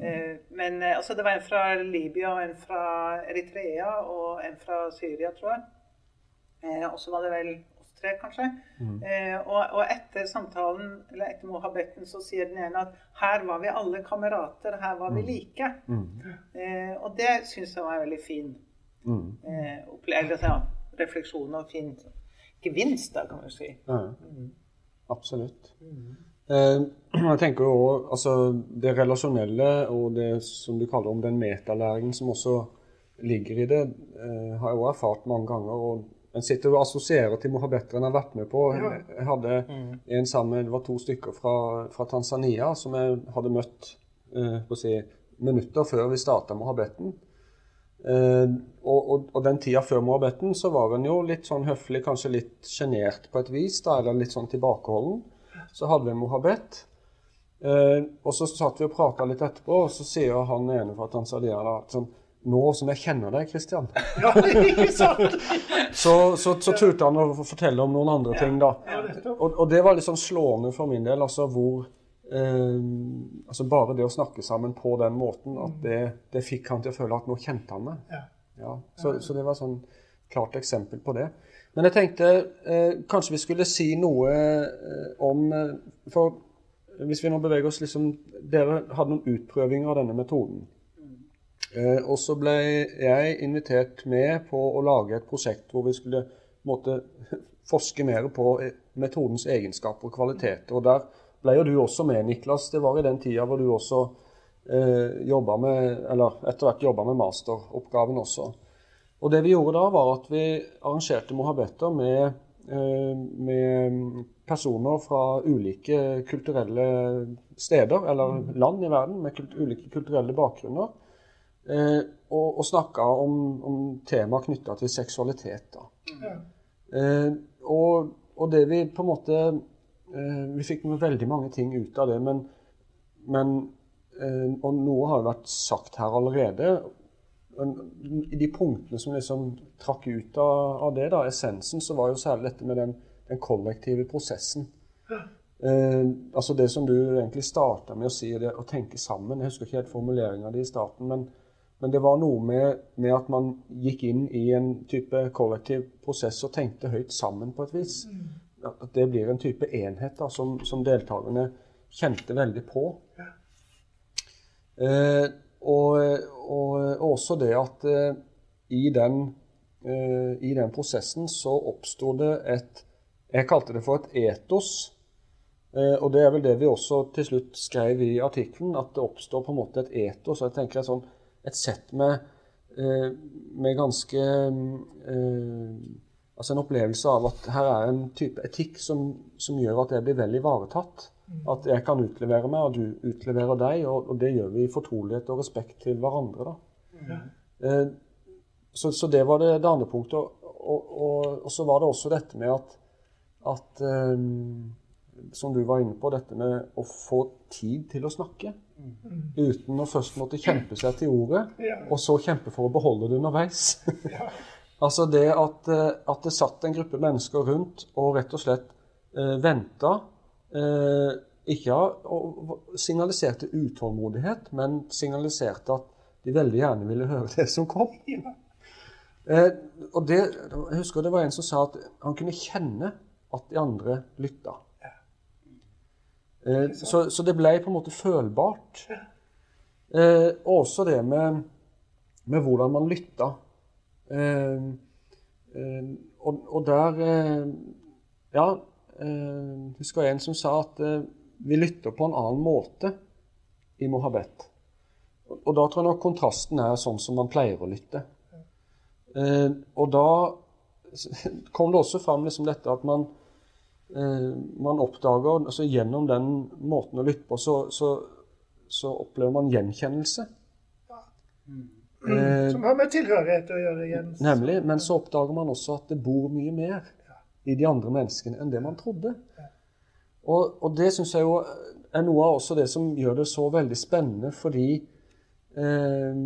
Eh, men eh, altså, det var en fra Libya, en fra Eritrea og en fra Syria, tror jeg. Eh, og så var det vel oss tre, kanskje. Eh, og, og etter samtalen, eller etter mohabbetten, så sier den ene at her var vi alle kamerater, her var vi like. Eh, og det syns jeg var en veldig fin eh, opplevelse, ja, refleksjon og fin gevinst, da, kan man si. Ja, absolutt. Mm. jeg tenker jo også, altså Det relasjonelle og det som du kaller om den metalæringen som også ligger i det, eh, har jeg også erfart mange ganger. og En sitter og assosierer til mohabbeter en har vært med på. Jeg hadde en sammen, Det var to stykker fra, fra Tanzania som jeg hadde møtt eh, på å si, minutter før vi starta mohabbetten. Eh, og, og, og den tida før moabetten så var en jo litt sånn høflig, kanskje litt sjenert på et vis, da, eller litt sånn tilbakeholden. Så hadde vi en mohabet. Eh, og så satt vi og prata litt etterpå, og så sier han ene fra Tanzania da, sånn Nå som jeg kjenner deg, Kristian, Ja, så, så, så turte han å fortelle om noen andre ting, da. Og, og det var litt sånn slående for min del, altså hvor altså Bare det å snakke sammen på den måten, at det, det fikk han til å føle at nå kjente han meg. Ja. Ja, så, så det var sånn klart eksempel på det. Men jeg tenkte eh, kanskje vi skulle si noe eh, om eh, For hvis vi nå beveger oss liksom Dere hadde noen utprøvinger av denne metoden. Eh, og så ble jeg invitert med på å lage et prosjekt hvor vi skulle måtte forske mer på eh, metodens egenskaper og kvaliteter. Og der ble jo du også med, Niklas. Det var i den tida hvor du også eh, jobba med, eller etter hvert jobba med masteroppgaven også. Og det vi gjorde da, var at vi arrangerte mohabetter med, eh, med personer fra ulike kulturelle steder, eller land i verden, med kult ulike kulturelle bakgrunner. Eh, og, og snakka om, om temaer knytta til seksualitet. da. Mm. Eh, og, og det vi på en måte Vi fikk veldig mange ting ut av det, men, men eh, Og noe har jo vært sagt her allerede. I de punktene som liksom trakk ut av, av det, da, essensen, så var jo særlig dette med den, den kollektive prosessen. Eh, altså det som du egentlig starta med å si, det å tenke sammen. Jeg husker ikke helt formuleringa di i starten, men, men det var noe med, med at man gikk inn i en type kollektiv prosess og tenkte høyt sammen på et vis. At det blir en type enhet da, som, som deltakerne kjente veldig på. Eh, og, og, og også det at eh, i, den, eh, i den prosessen så oppsto det et Jeg kalte det for et etos. Eh, og det er vel det vi også til slutt skrev i artikkelen, at det oppstår på en måte et etos. og jeg tenker et, sånn, et sett med, eh, med ganske eh, Altså en opplevelse av at her er en type etikk som, som gjør at jeg blir vel ivaretatt. At jeg kan utlevere meg, og du utleverer deg. Og, og det gjør vi i fortrolighet og respekt til hverandre. da. Eh, så, så det var det, det andre punktet. Og, og, og, så var det også dette med at, at eh, Som du var inne på, dette med å få tid til å snakke. Uten å først måtte kjempe seg til ordet, og så kjempe for å beholde det underveis. altså det at, eh, at det satt en gruppe mennesker rundt og rett og slett eh, venta eh, Ikke og, og signaliserte utålmodighet, men signaliserte at de veldig gjerne ville høre det som kom. Eh, og det, jeg husker det var en som sa at han kunne kjenne at de andre lytta. Eh, så, så det ble på en måte følbart. Eh, også det med, med hvordan man lytta. Eh, eh, og, og der eh, Ja, eh, husker jeg en som sa at vi lytter på en annen måte i mohabet. Og, og da tror jeg nok kontrasten er sånn som man pleier å lytte. Eh, og da kom det også fram liksom dette at man eh, man oppdager altså Gjennom den måten å lytte på, så, så, så opplever man gjenkjennelse. Eh, Som har med tilhørighet å gjøre igjen. Nemlig. Men så oppdager man også at det bor mye mer i de andre menneskene enn det man trodde. Og, og det syns jeg jo er noe av også det som gjør det så veldig spennende, fordi eh,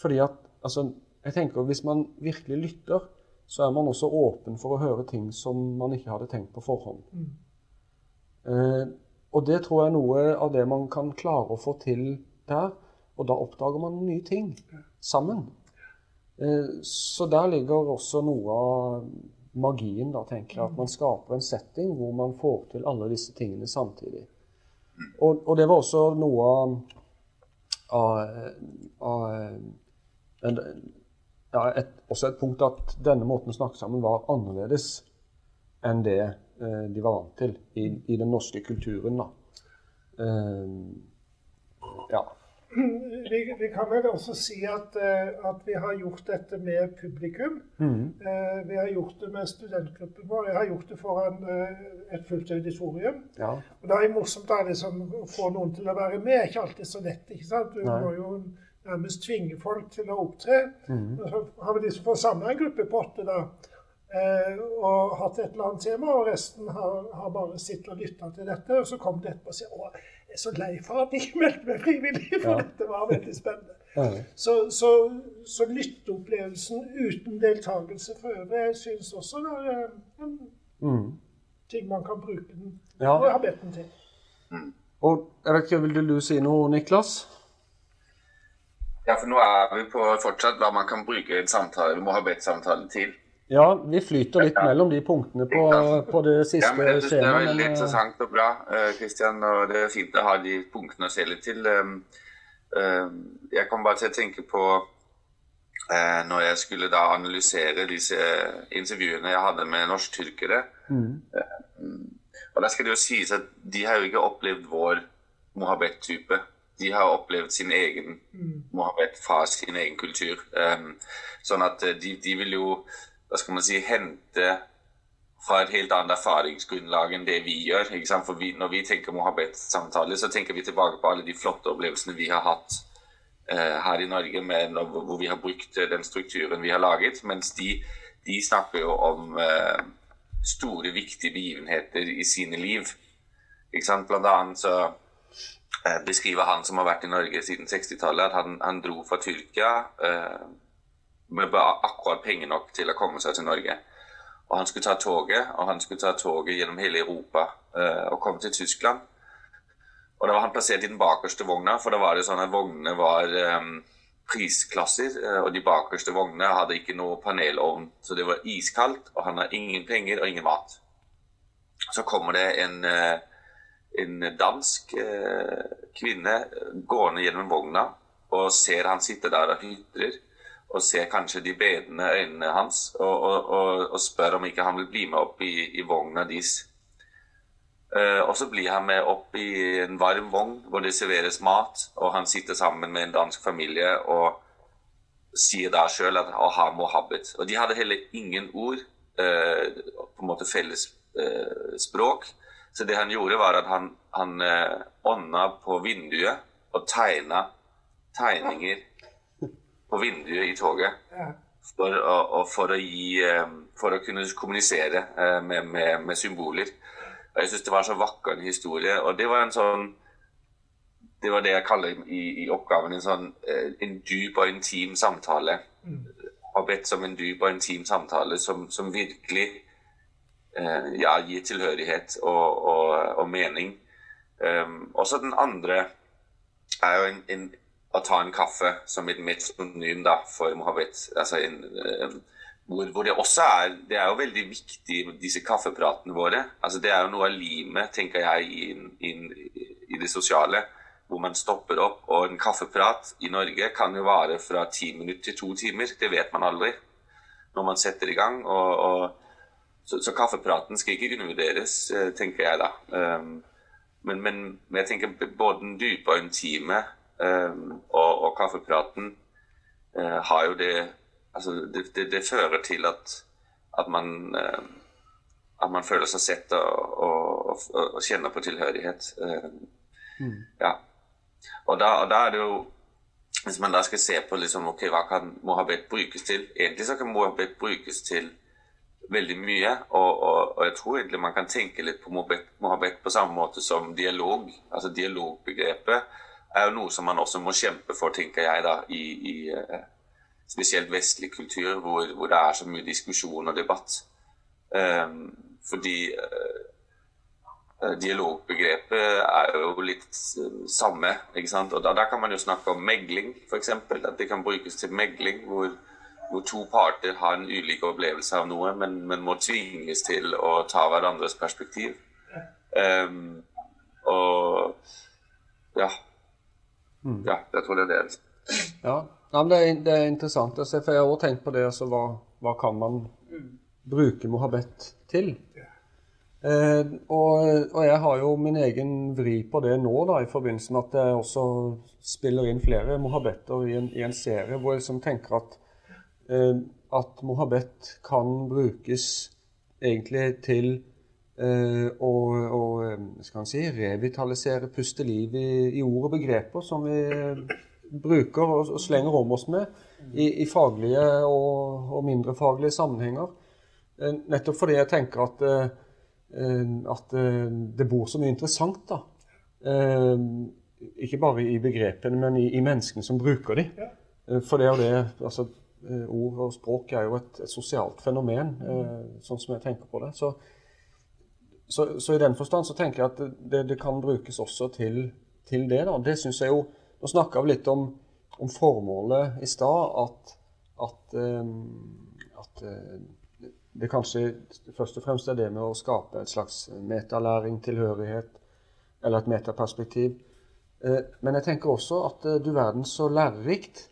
Fordi at altså, jeg tenker Hvis man virkelig lytter, så er man også åpen for å høre ting som man ikke hadde tenkt på forhånd. Eh, og det tror jeg er noe av det man kan klare å få til der. Og da oppdager man nye ting sammen. Eh, så der ligger også noe av magien, da, tenker jeg. At man skaper en setting hvor man får til alle disse tingene samtidig. Og, og det var også noe av, av, av en, ja, et, også et punkt at denne måten å snakke sammen var annerledes enn det eh, de var vant til i, i den norske kulturen. da. Eh, ja. Vi, vi kan vel også si at, eh, at vi har gjort dette med publikum. Eh, Vi har gjort det med studentgruppen vår. Jeg har gjort det foran eh, et fullt auditorium. ja. Og det er morsomt å liksom, å få noen til å være med. Ikke alltid så lett. ikke sant? Du Nei. må jo nærmest tvinge folk til å opptre. Og så har vi liksom fått samla en gruppe på åtte da, eh, og hatt et eller annet tema, og resten har, har bare sittet og lytta til dette. Og så kom det etterpå og sier jeg er så lei for at jeg ikke meldte meg frivillig, for Ja. dette var veldig spennende. Ja. Så, så, så lytteopplevelsen uten deltakelse for øvrig, jeg syns også det er eh, en Mm. ting man kan bruke den Ja. og ha bedt den til. Og jeg vet ikke, Vil du si noe, Niklas? Ja, for nå er vi på fortsatt hva man kan bruke en samtale, vi må ha bedt samtale til. Ja, vi flyter litt mellom de punktene på, på det siste Ja, men Det er skjemaet. veldig men, eh, interessant og bra, Kristian. Christian, og det er fint å ha de punktene å se litt til. Um, um, Jeg kom bare til å tenke på uh, når jeg skulle da analysere disse intervjuene jeg hadde med norsk-tyrkere. Og da skal det jo sies at de har jo ikke opplevd vår Mohabet-type De har opplevd sin egen Mohabed fra sin egen kultur. Um, sånn at eh, de, de vil jo, hva skal man si, hente fra et helt annet erfaringsgrunnlag enn det vi gjør. For vi, Når vi tenker Mohabed-samtale, så tenker vi tilbake på alle de flotte opplevelsene vi har hatt eh, her i Norge, med, hvor vi har brukt eh, den strukturen vi har laget. Mens de, de snakker jo om eh, store, viktige begivenheter i sine liv. Blant annet så eh, beskriver han som har vært i Norge siden 60-tallet, at han, han dro fra Tyrkia eh, med akkurat penger nok til å komme seg til Norge. Og han skulle ta toget, og han skulle ta toget gjennom hele Europa eh, og komme til Tyskland. Og da var han plassert i den bakerste vogna, for da var det sånn at vognene var eh, prisklasser, eh, og de bakerste vognene hadde ikke noe panelovn, så det var iskaldt, og han har ingen penger og ingen mat. Så kommer det en, en dansk kvinne gående gjennom vogna og ser han sitte der og hytrer og ser kanskje de bedende øynene hans og, og, og, og spør om ikke han vil bli med opp i, i vogna deres. Uh, og så blir han med opp i en varm vogn hvor det serveres mat, og han sitter sammen med en dansk familie og sier da sjøl at han har mohabbet. Og de hadde heller ingen ord, uh, på en måte felles uh, språk. Så det han gjorde, var at han, han eh, ånda på vinduet og tegna tegninger på vinduet i toget Ja. for å, for å gi eh, For å kunne kommunisere eh, med, med, med symboler. Og Jeg syns det var en så vakker en historie. Og det var en sånn Det var det jeg kaller i, i oppgaven en sånn eh, en dyp og intim samtale. Har bedt som en dyp og intim samtale som, som virkelig eh, ja, gir tilhørighet og, og, og mening. Um, også den andre er jo en, en, å ta en kaffe som et metonym da, for Mohammed. Altså en, eh, hvor, hvor det også er Det er jo veldig viktig, disse kaffepratene våre. Altså Det er jo noe av limet, tenker jeg, i, inn, i det sosiale. Hvor man stopper opp. Og en kaffeprat i Norge kan jo vare fra ti minutter til to timer. Det vet man aldri når man setter i gang. og, og så, så kaffepraten skal ikke undervurderes, eh, tenker jeg da. Um, men, men, jeg tenker både den dype og intime og, og kaffepraten eh, har jo det Altså, det, det, det fører til at, at man eh, at man føler seg sett og, og, og, og kjenner på tilhørighet. Eh, Ja. Og da, og da er det jo hvis man da skal se på liksom, okay, hva kan Mohabed brukes til Egentlig så kan Mohabed brukes til veldig mye. Og, jeg tror egentlig man kan tenke litt på mohabet på samme måte som dialog. Altså Dialogbegrepet er jo noe som man også må kjempe for, tenker jeg, da, i, i uh, spesielt vestlig kultur, hvor, hvor, det er så mye diskusjon og debatt. Um, fordi uh, dialogbegrepet er jo litt samme. ikke sant? Og da, da kan man jo snakke om megling, f.eks. At det kan brukes til megling, hvor, hvor, to parter har en ulik opplevelse av noe, men, men må tvinges til å ta hverandres perspektiv. Um, og ja. Mm. Ja, jeg tror det er det. Ja, ja det, er, det, er, interessant å se, for jeg har også tenkt på det. altså Hva, hva kan man bruke mohabet til? Eh, og, og, jeg har jo min egen vri på det nå, da, i forbindelse med at jeg også spiller inn flere mohabetter i en, i en serie hvor jeg liksom tenker at, eh, at mohabet kan brukes egentlig til eh, å, å skal si, revitalisere, puste liv i, i ord og begreper som vi bruker og, og slenger om oss med i, i faglige og, og, mindre faglige sammenhenger. Eh, nettopp fordi jeg tenker at eh, Eh, at eh, det bor så mye interessant, da. Eh, ikke bare i begrepene, men i, i menneskene som bruker de. For det og det altså, Ord og språk er jo et, et sosialt fenomen, sånn som jeg tenker på det. Så, så, så, i den forstand så tenker jeg at det, det kan brukes også til, til det. da. Det synes jeg jo, Nå snakka vi litt om, om formålet i stad. At, at, at det kanskje først og fremst er det med å skape et slags metalæring, tilhørighet, eller et metaperspektiv. Eh, men jeg tenker også at eh, du verden så lærerikt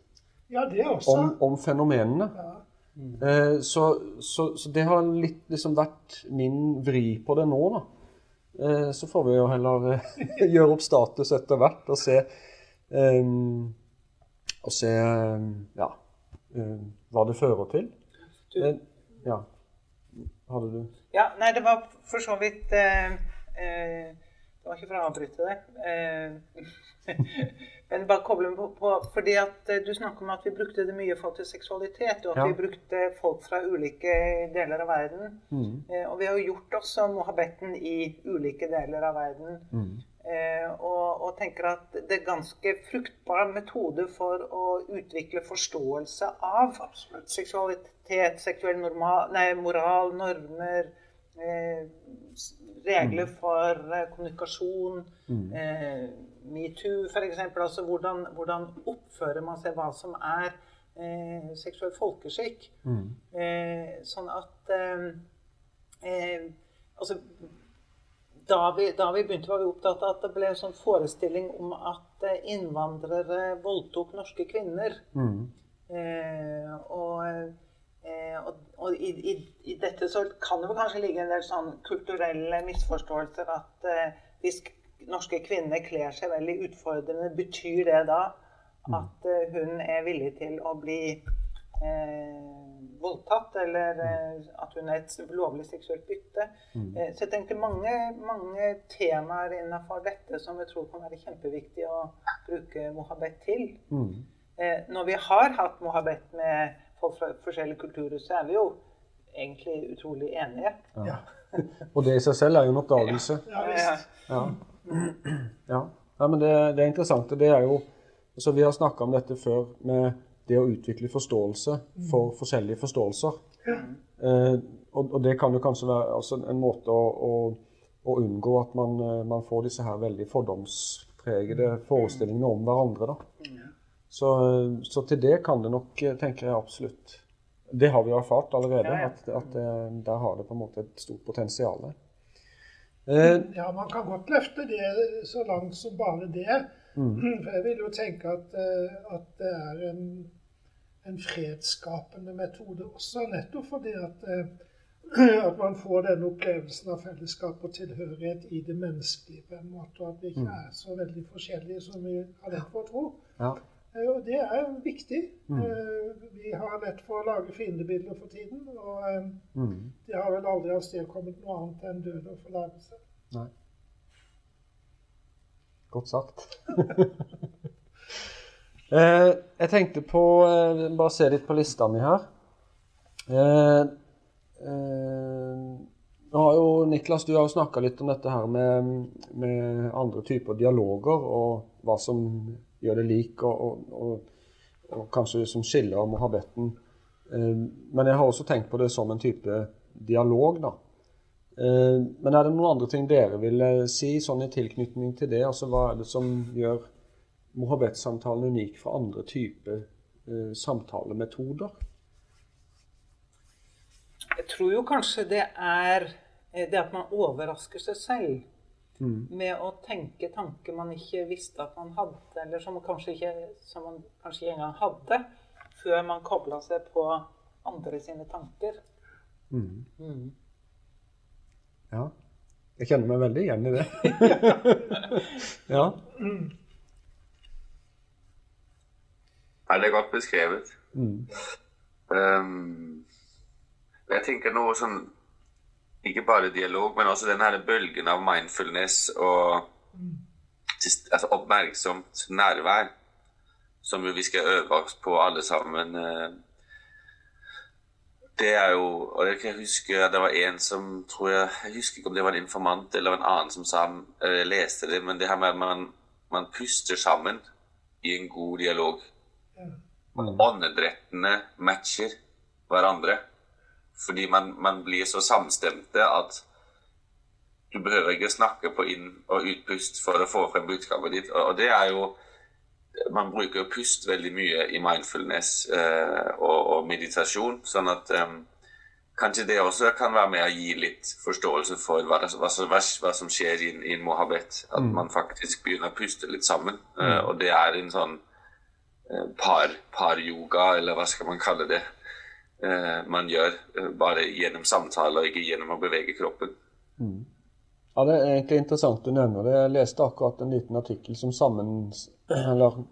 ja. Om, om fenomenene. Ja. Mm. Så, så, så, det har litt liksom vært min vri på det nå, da. Så får vi jo heller gjøre opp status etter hvert og se um, Og se um, ja, um, hva det fører til. Du, ja hadde du? Ja, nei, det var for så vidt eh, eh, Det var ikke for å avbryte det. Eh, men bare koble på, på fordi at eh, du snakker om at vi brukte det mye for til seksualitet, og at ja. vi brukte folk fra ulike deler av verden. Mm. Eh, og vi har jo gjort også mohabetten i ulike deler av verden. Mm. Og, og, tenker at det er ganske fruktbar metode for å utvikle forståelse av seksualitet, seksuell normal, nei, moral, normer, regler mm. for eh, kommunikasjon. Mm. Eh, Metoo, f.eks. Altså hvordan, hvordan, oppfører man seg, hva som er eh, seksuell folkeskikk. Mm. Eh, sånn at altså da vi, da vi, begynte, var vi opptatt av at det ble en sånn forestilling om at eh, innvandrere voldtok norske kvinner. Mm. Eh, og, eh, og, og i, i, i, dette så kan det kanskje ligge en del sånn kulturelle misforståelser at eh, hvis norske kvinner kler seg veldig utfordrende, betyr det da mm. at eh, hun er villig til å bli eh, voldtatt, eller mm. eh, at hun er et lovlig seksuelt bytte. Mm. Eh, så jeg tenkte mange, mange temaer innenfor dette som jeg tror kan være kjempeviktig å bruke mohabet til. Mm. Eh, når vi har hatt mohabet med fra forskjellige kulturer, så er vi jo egentlig utrolig enige. Ja. Og det i seg selv er jo en oppdagelse. Ja, ja, ja. ja. men det, det, er interessant. Det er jo, altså Vi har snakka om dette før med det å utvikle forståelse for forskjellige forståelser. Eh, og, og, det kan jo kanskje være altså, en måte å, å, å unngå at man, eh, man, får disse her veldig fordomspregede forestillingene om hverandre. Da. Så, så, til det kan det nok, eh, tenker jeg absolutt Det har vi jo erfart allerede, at, at det, eh, der har det på en måte et stort potensial. Eh, ja, man kan godt løfte det så langt som bare det. Mm. For jeg vil jo tenke at, at det er en en fredsskapende metode også, nettopp fordi at, at, man får den opplevelsen av fellesskap og tilhørighet i det menneskelige på en måte, og at vi ikke mm. er så veldig forskjellige som vi har lett for å tro. Ja. Eh, og det er viktig. Mm. Eh, vi har lett for å lage fiendebilder for tiden, og mm. det har vel aldri avstedkommet noe annet enn død og forlagelse. Nei. Godt sagt. Eh, jeg tenkte på eh, Bare se litt på lista mi her. Eh, eh, nå har jo Niklas, du har jo snakka litt om dette her med, med, andre typer dialoger, og hva som gjør det lik, og, og, og, kanskje som skiller mohabbeten. Eh, men jeg har også tenkt på det som en type dialog, da. Eh, men er det noen andre ting dere vil si sånn i tilknytning til det? Altså Hva er det som gjør Mohabet-samtalen unik fra andre typer eh, samtalemetoder? Jeg tror jo kanskje det er eh, det at man overrasker seg selv mm. med å tenke tanker man ikke visste at man hadde, eller som, kanskje ikke, som man kanskje ikke engang hadde, før man kobla seg på andre sine tanker. Mm. Mm. Ja. Jeg kjenner meg veldig igjen i det. ja. Ja, det er godt beskrevet. Mm. Um, jeg tenker noe sånn Ikke bare dialog, men også den her bølgen av mindfulness og altså oppmerksomt nærvær, som vi skal øve oss på alle sammen. Uh, det er jo Og jeg kan huske at det var en som tror jeg Jeg husker ikke om det var en informant eller en annen som sa Jeg leste det, men det her med at man, man puster sammen i en god dialog. Mm. Åndedrettene matcher hverandre. Fordi man, man, blir så samstemte at du behøver ikke snakke på inn- og utpust for å få frem budskapet ditt. Og, det er jo Man bruker pust veldig mye i mindfulness eh, og, og, meditasjon. Sånn at eh, kanskje det også kan være med å gi litt forståelse for hva, hva, hva, hva som skjer i, en mohabet. At mm. man faktisk begynner å puste litt sammen. Mm. Eh, og det er en sånn Eh, par, par-yoga, eller hva skal man kalle det, man gjør eh, bare gjennom samtaler, ikke gjennom å bevege kroppen. Mm. Ja, Det er egentlig interessant du nevner det. Jeg leste akkurat en liten artikkel som sammen, eller,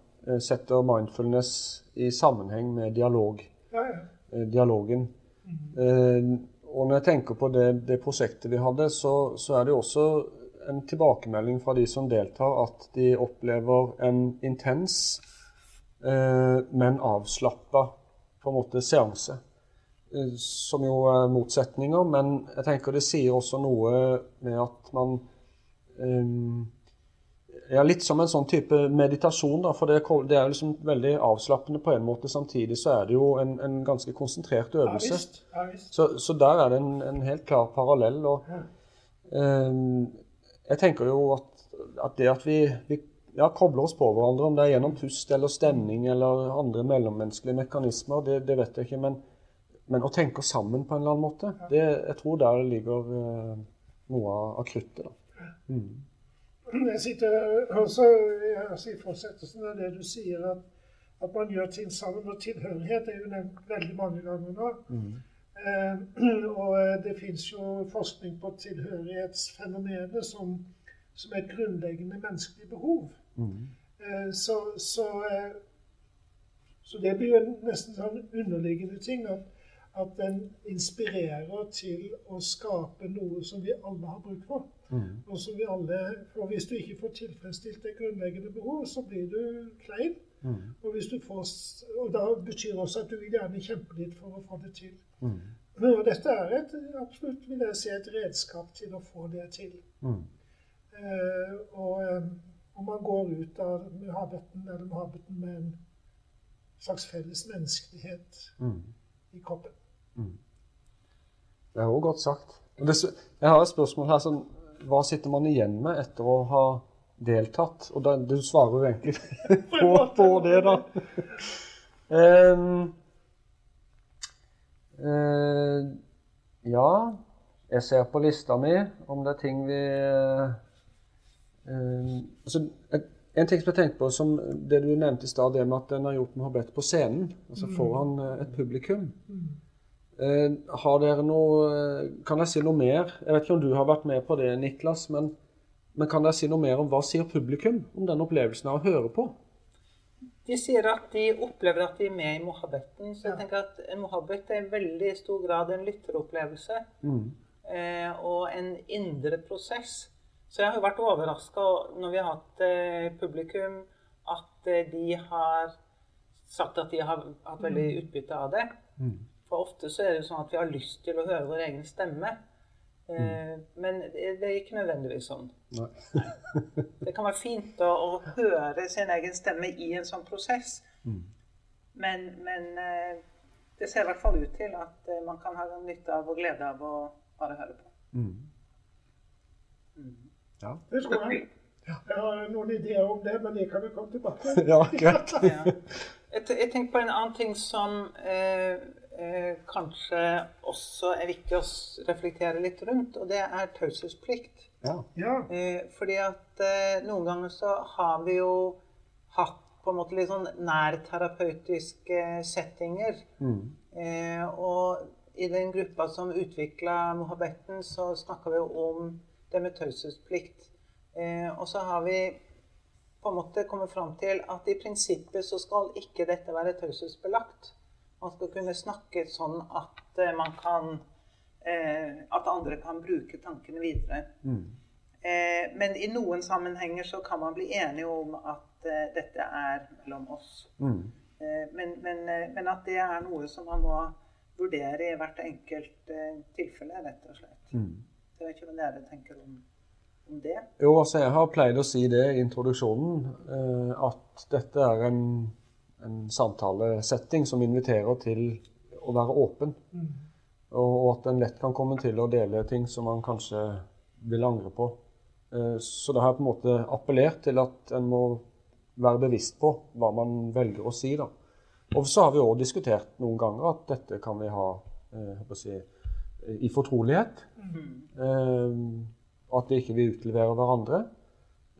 setter mindfulness i sammenheng med dialog. Ja, ja. Dialogen. Mm. Og når jeg tenker på det, det prosjektet vi hadde, så, så, er det også en tilbakemelding fra de som deltar, at de opplever en intens Eh, men avslappa på en måte seanse. Som jo er motsetninger, men jeg tenker det sier også noe med at man um, ja, Litt som en sånn type meditasjon, da, for det, det er liksom veldig avslappende på en måte. Samtidig så er det jo en, en ganske konsentrert øvelse. Ja, visst. Ja, visst. Så, så, der er det en, en helt klar parallell. Og, um, jeg tenker jo at, at det at vi, vi ja, koble oss på hverandre, om det er gjennom pust eller stemning eller andre mellommenneskelige mekanismer, det, det vet jeg ikke. Men, men, å tenke oss sammen på en eller annen måte, det, jeg tror der ligger uh, noe av, kruttet. da. Mm. Jeg sitter også i fortsettelsen av det du sier, at, at, man gjør ting sammen. Og tilhørighet er jo nevnt veldig mange ganger nå. Mm. Eh, og eh, det fins jo forskning på tilhørighetsfenomenet som, som er et grunnleggende menneskelig behov. Mm. Så, så, eh, så, det blir jo nesten sånn underliggende ting at, at den inspirerer til å skape noe som vi alle har bruk for. Mm. Og som vi alle, for Hvis du ikke får tilfredsstilt det grunnleggende behov, så blir du klein. Mm. Og, hvis du får, og da betyr det også at du vil gjerne kjempe litt for å få det til. Mm. Og dette er et, absolutt vil jeg si, et redskap til å få det til. Mm. Eh, og om man går ut av Muhabeten eller Muhabeten med en slags felles menneskelighet mm. i kroppen. Mm. Det er òg godt sagt. Jeg har et spørsmål her. Sånn, hva sitter man igjen med etter å ha deltatt? Og da, du svarer jo egentlig på, på, det, da. um, uh, ja, jeg ser på lista mi om det er ting vi Uh, altså, en ting som jeg tenkte på, som det du nevnte i stad, det med at den har gjort Mohabet på scenen, altså mm. foran uh, et publikum. Uh, har dere noe Kan jeg si noe mer? Jeg vet ikke om du har vært med på det, Niklas, men, men kan dere si noe mer om hva sier publikum om den opplevelsen av å høre på? De sier at de opplever at de er med i mohabbeten. Så jeg tenker at en mohabbet er i veldig stor grad en lytteropplevelse. Mm. Eh, og en indre prosess. Så jeg har vært overraska når vi har hatt eh, publikum, at eh, de har sagt at de har hatt veldig utbytte av det. For ofte så er det jo sånn at vi har lyst til å høre vår egen stemme. Mm. Men det det er ikke nødvendigvis sånn. Nei. Det kan være fint å, å høre sin egen stemme i en sånn prosess. Men, men eh, det ser i hvert fall ut til at eh, man kan ha nytte av og glede av å bare høre på. Ja. Det tror jeg. Jeg har noen ideer om det, men det kan vi komme tilbake til. ja, greit. Ja. Jeg, jeg tenker på en annen ting som eh, eh, kanskje også er viktig å reflektere litt rundt, og det er taushetsplikt. Ja. Ja. Eh, fordi at eh, noen ganger så har vi jo hatt på en måte litt sånn nærterapeutiske settinger. Eh, og i den gruppa som utvikla mohabetten, så snakka vi jo om det med taushetsplikt. Eh, og så har vi på en måte kommet fram til at i prinsippet så skal ikke dette være taushetsbelagt. Man skal kunne snakke sånn at eh, man kan eh, At andre kan bruke tankene videre. Eh, men i noen sammenhenger så kan man bli enige om at eh, dette er mellom oss. Eh, men, men, eh, men at det er noe som man må vurdere i hvert enkelt tilfelle, rett og slett. Jeg vet ikke hva dere tenker om, om det. Jo, altså jeg har pleid å si det i introduksjonen, eh, at dette er en, en samtalesetting som inviterer til å være åpen. Og, og at en lett kan komme til å dele ting som man kanskje vil angre på. Eh, så det har jeg på en måte appellert til at en må være bevisst på hva man velger å si. da. Og så har vi òg diskutert noen ganger at dette kan vi ha eh, si, i fortrolighet. Eh, at vi ikke vil utlevere hverandre.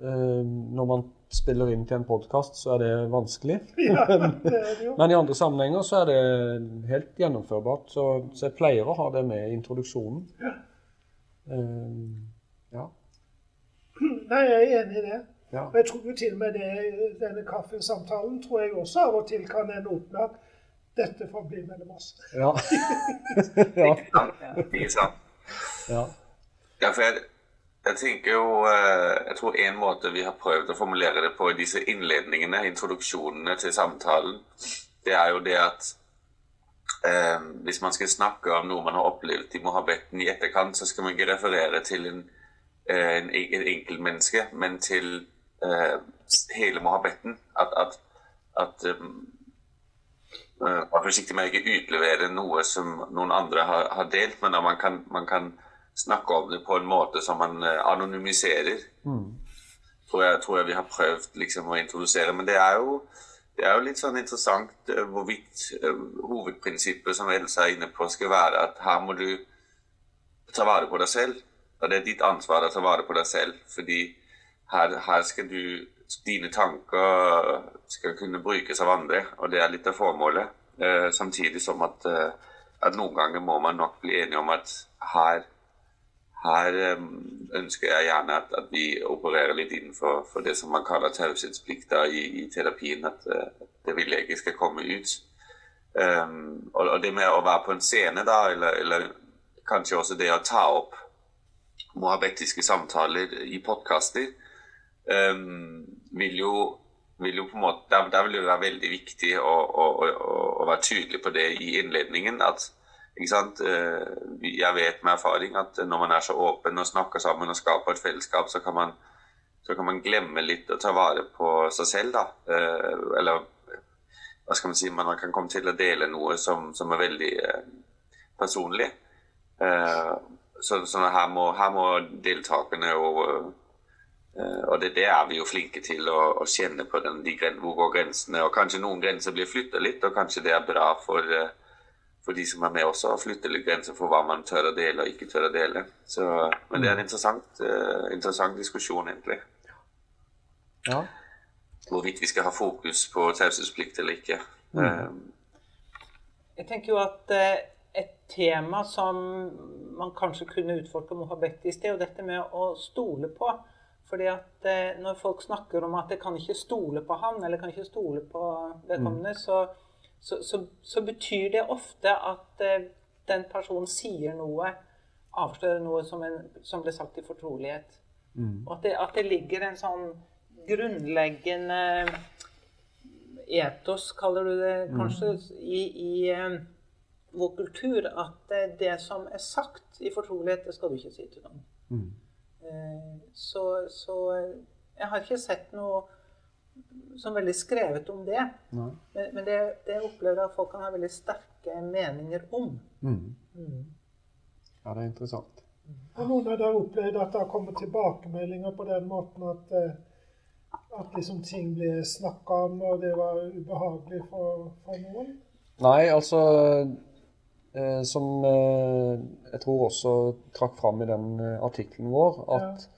Eh, når man spiller inn til en podkast, så er det vanskelig. ja, det er det. Men i andre sammenhenger så er det helt gjennomførbart. Så, så jeg pleier å ha det med i introduksjonen. Eh, ja. Nei, jeg er enig i det. ja. Og jeg tror jo til og med det, denne kaffesamtalen tror jeg også av og til kan ende opp med at dette får bli mellom oss. Ja. ja. Ja. Ja, for jeg, jeg tenker jo eh, Jeg tror en måte vi har prøvd å formulere det på i disse innledningene, introduksjonene til samtalen, det er jo det at eh, hvis man skal snakke om noe man har opplevd i mohabbetten i etterkant, så skal man ikke referere til en, en, en, et enkeltmenneske, men til eh, hele mohabbetten. At, at, at eh, eh, Vær forsiktig med å ikke utlevere noe som noen andre har, har delt, men at man kan, man kan snakke om det på en måte som man anonymiserer. anonymiserer. Tror, jeg, tror jeg vi har prøvd liksom, å introdusere. Men det er jo, det er jo litt sånn interessant eh, hvorvidt eh, hovedprinsippet som Elsa er inne på, skal være at her må du ta vare på deg selv. Og det er ditt ansvar å ta vare på deg selv. Fordi her, her skal du Dine tanker skal kunne brukes av andre, og det er litt av formålet. Eh, samtidig som at, eh, at noen ganger må man nok bli enige om at her her eh, ønsker jeg gjerne at, at vi opererer litt innenfor for det som man kaller taushetsplikta i, i terapien. At at, det jeg ikke skal komme ut. Um, og, og det med å være på en scene, da, eller, eller kanskje også det å ta opp mohabettiske samtaler i podkaster, um, vil vil jo på en måte, der, der vil det være veldig viktig å, å, å, å være tydelig på det i innledningen. at ikke sant? Eh, Jeg vet med erfaring at når man er så åpen og snakker sammen og skaper et fellesskap, så kan man, så kan man glemme litt å ta vare på seg selv. da. Eh, Eller hva skal man si, man kan komme til å dele noe som, som er veldig eh, personlig. Så, så her, må, her må deltakerne og og det, det er vi jo flinke til å, å kjenne på den, de hvor går grensene. Og kanskje noen grenser blir flytta litt, og kanskje det er bra for, for de som er med også, å flytte litt grenser for hva man tør å dele og ikke tør å dele. Så, men det er en interessant, uh, interessant diskusjon, egentlig. ja. Hvorvidt vi skal ha fokus på taushetsplikt eller ikke. Eh, Jeg tenker jo at uh, et tema som man kanskje kunne utfolke mohabet i sted, jo dette med å stole på. Fordi at eh, når folk snakker om at jeg kan ikke stole på han, eller kan ikke stole på vedkommende, så, så, så, så betyr det ofte at eh, den personen sier noe, avslører noe som, en, som ble sagt i fortrolighet. Og at det, at det ligger en sånn grunnleggende etos, kaller du det kanskje, i, i eh, vår kultur at eh, det som er sagt i fortrolighet, det skal du ikke si til noen. Mm. Eh, så, så eh, jeg har ikke sett noe som veldig skrevet om det. Nei. Men, men det, det opplever jeg at folk kan ha veldig sterke meninger om. Mm. Ja, det er interessant. Har noen av dere opplevd at det har kommet tilbakemeldinger på den måten at, eh, at liksom ting ble snakka om, og det var ubehagelig for, for noen? Nei, altså eh, Som eh, jeg tror også trakk fram i den eh, artikkelen vår, at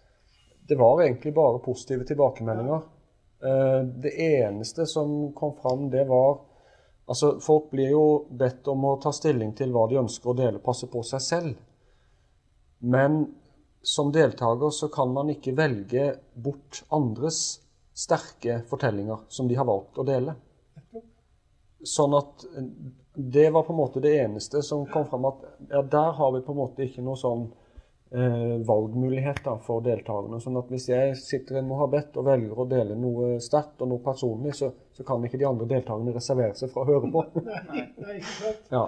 det var egentlig bare positive tilbakemeldinger. Eh, det eneste som kom fram, det var Altså, folk blir jo bedt om å ta stilling til hva de ønsker å dele, passe på seg selv. Men som deltaker så kan man ikke velge bort andres sterke fortellinger som de har valgt å dele. Sånn at eh, det var på en måte det eneste som kom fram at ja, der har vi på en måte ikke noe sånn eh, valgmuligheter for deltakerne. Sånn at hvis jeg sitter i en mohabet og velger å dele noe sterkt og noe personlig, så, så kan ikke de andre deltakerne reservere seg fra å høre på. Nei, nei ikke? Ja.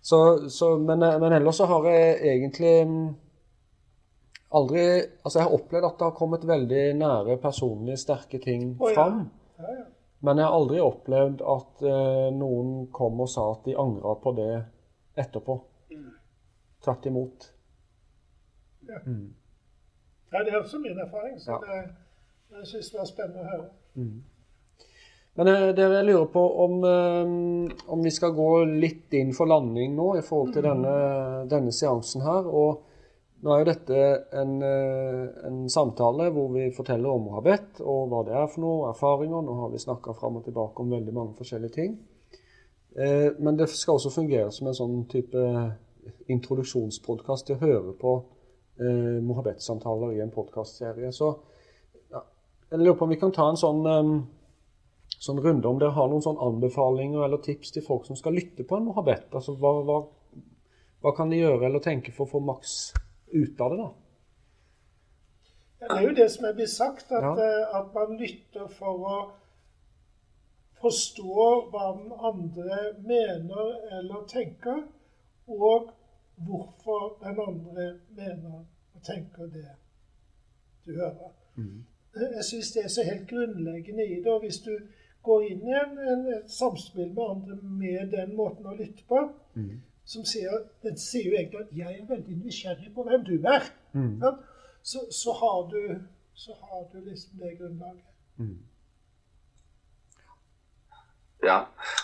Så, så, men, men ellers så har jeg egentlig mm, aldri Altså, jeg har opplevd at det har kommet veldig nære, personlige, sterke ting ja. fram. Ja. Men jeg har aldri opplevd at eh, noen kom og sa at de angra på det etterpå. Tvert imot. Ja, det er også min erfaring, så Ja. det, jeg syns det var spennende å høre. Men eh, dere, jeg lurer på om, eh, om vi skal gå litt inn for landing nå i forhold til denne, denne seansen her. Og nå er jo dette en, eh, en samtale hvor vi forteller om mohabet og hva det er for noe, erfaringer. Nå har vi snakka fram og tilbake om veldig mange forskjellige ting. Men det skal også fungere som en sånn type introduksjonspodkast til å høre på eh, mohabet-samtaler i en podkastserie. Så ja, jeg lurer på om vi kan ta en sånn eh, sånn runde om dere har noen sånn anbefalinger eller tips til folk som skal lytte på en mohabet. Altså, hva, hva, hva kan de gjøre eller tenke for å få maks ut av det? da? Ja, det er jo det som er blitt sagt, at, Ja. eh, at man lytter for å forstå hva den andre mener eller tenker, og hvorfor den andre mener og tenker det du hører. Mm. Jeg syns det er så helt grunnleggende i det. og Hvis du går inn i en, en, et samspill med andre med den måten å lytte på, som sier, den sier jo egentlig at 'jeg er veldig nysgjerrig på hvem du er', sant? så, så, har du, så har du liksom det grunnlaget. Ja.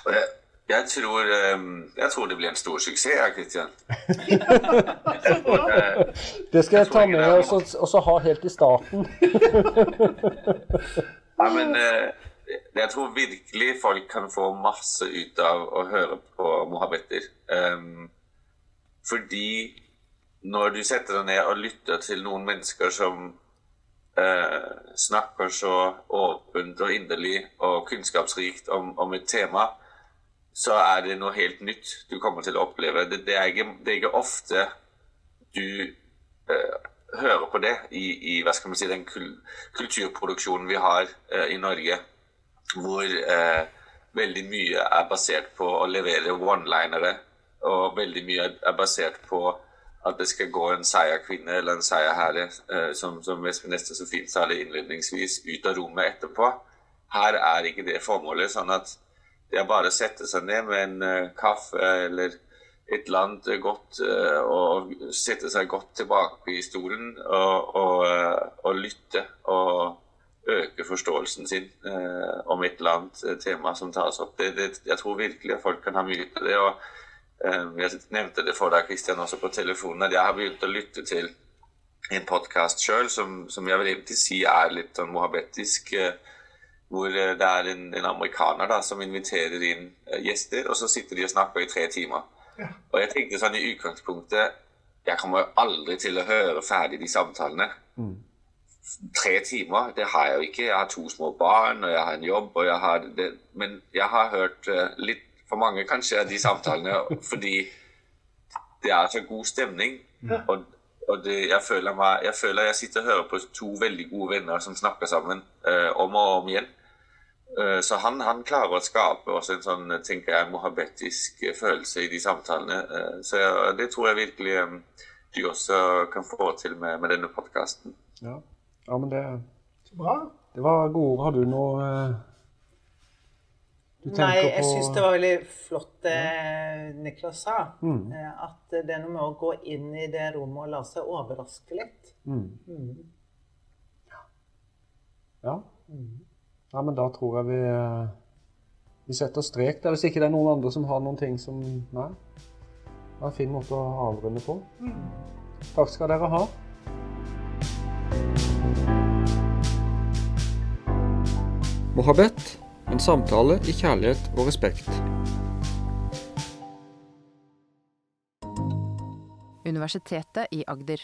Og jeg, jeg, tror, ehm, jeg tror det blir en stor suksess, ja, Kristian. Det skal jeg ta med og så, og så ha helt i starten. Nei, men eh, jeg tror virkelig folk kan få masse ut av å høre på Mohabetter. Ehm, fordi når du setter deg ned og lytter til noen mennesker som eh, snakker så åpent og inderlig og kunnskapsrikt om, om et tema, så er det noe helt nytt du kommer til å oppleve. Det, det, er, ikke, det er ikke ofte du uh, hører på det i, i si, den kul kulturproduksjonen vi har uh, i Norge, hvor uh, veldig mye er basert på å levere one-linere, og veldig mye er basert på at det skal gå en seierkvinne eller en seierherre, som, som Espen Ester så fint sa det innledningsvis, ut av rommet etterpå. Her er ikke det formålet. sånn at det er bare å sette seg ned med en eh, kaffe eller et eller annet godt eh, og sette seg godt tilbake i stolen og, og, eh, og lytte og øke forståelsen sin eh, om et eller annet eh, tema som tas opp. Det, det, jeg tror virkelig at folk kan ha mye av det. og eh, Jeg nevnte det for deg, Kristian, også på telefonen, at jeg har begynt å lytte til en podkast sjøl som, som jeg vil egentlig si er litt sånn mohabetisk. Eh, hvor eh, det er en, en amerikaner da, som inviterer inn eh, gjester, og så sitter de og snakker i tre timer. Og jeg tenkte sånn i utgangspunktet Jeg kommer aldri til å høre ferdig de samtalene. Tre timer, det har jeg jo ikke. Jeg har to små barn, og jeg har en jobb, og jeg har det. Men jeg har hørt eh, litt for mange, kanskje, av de samtalene fordi det er så god stemning. Og, og det, jeg, føler meg, jeg føler jeg sitter og hører på to veldig gode venner som snakker sammen eh, om og om igjen. Eh, Så han, han klarer å skape også en sånn, tenker jeg, mohabbetisk følelse i de samtalene. Eh, Så det tror jeg virkelig eh, du også kan få til med, med denne podkasten. Ja, ja men det, Så bra. det var gode ord. Har du noe eh, du tenker Nei, jeg på? syns det var veldig flott det Niklas sa. Mm. Eh, At det er noe med å gå inn i det rommet og la seg overraske litt. Mm. Ja. ja, men da tror jeg vi eh, vi setter strek der. Hvis ikke det er noen andre som har noen ting som Nei. Det er en fin måte å avrunde på. Takk skal dere ha. Mohabet, en samtale i kjærlighet og respekt. Universitetet i Agder.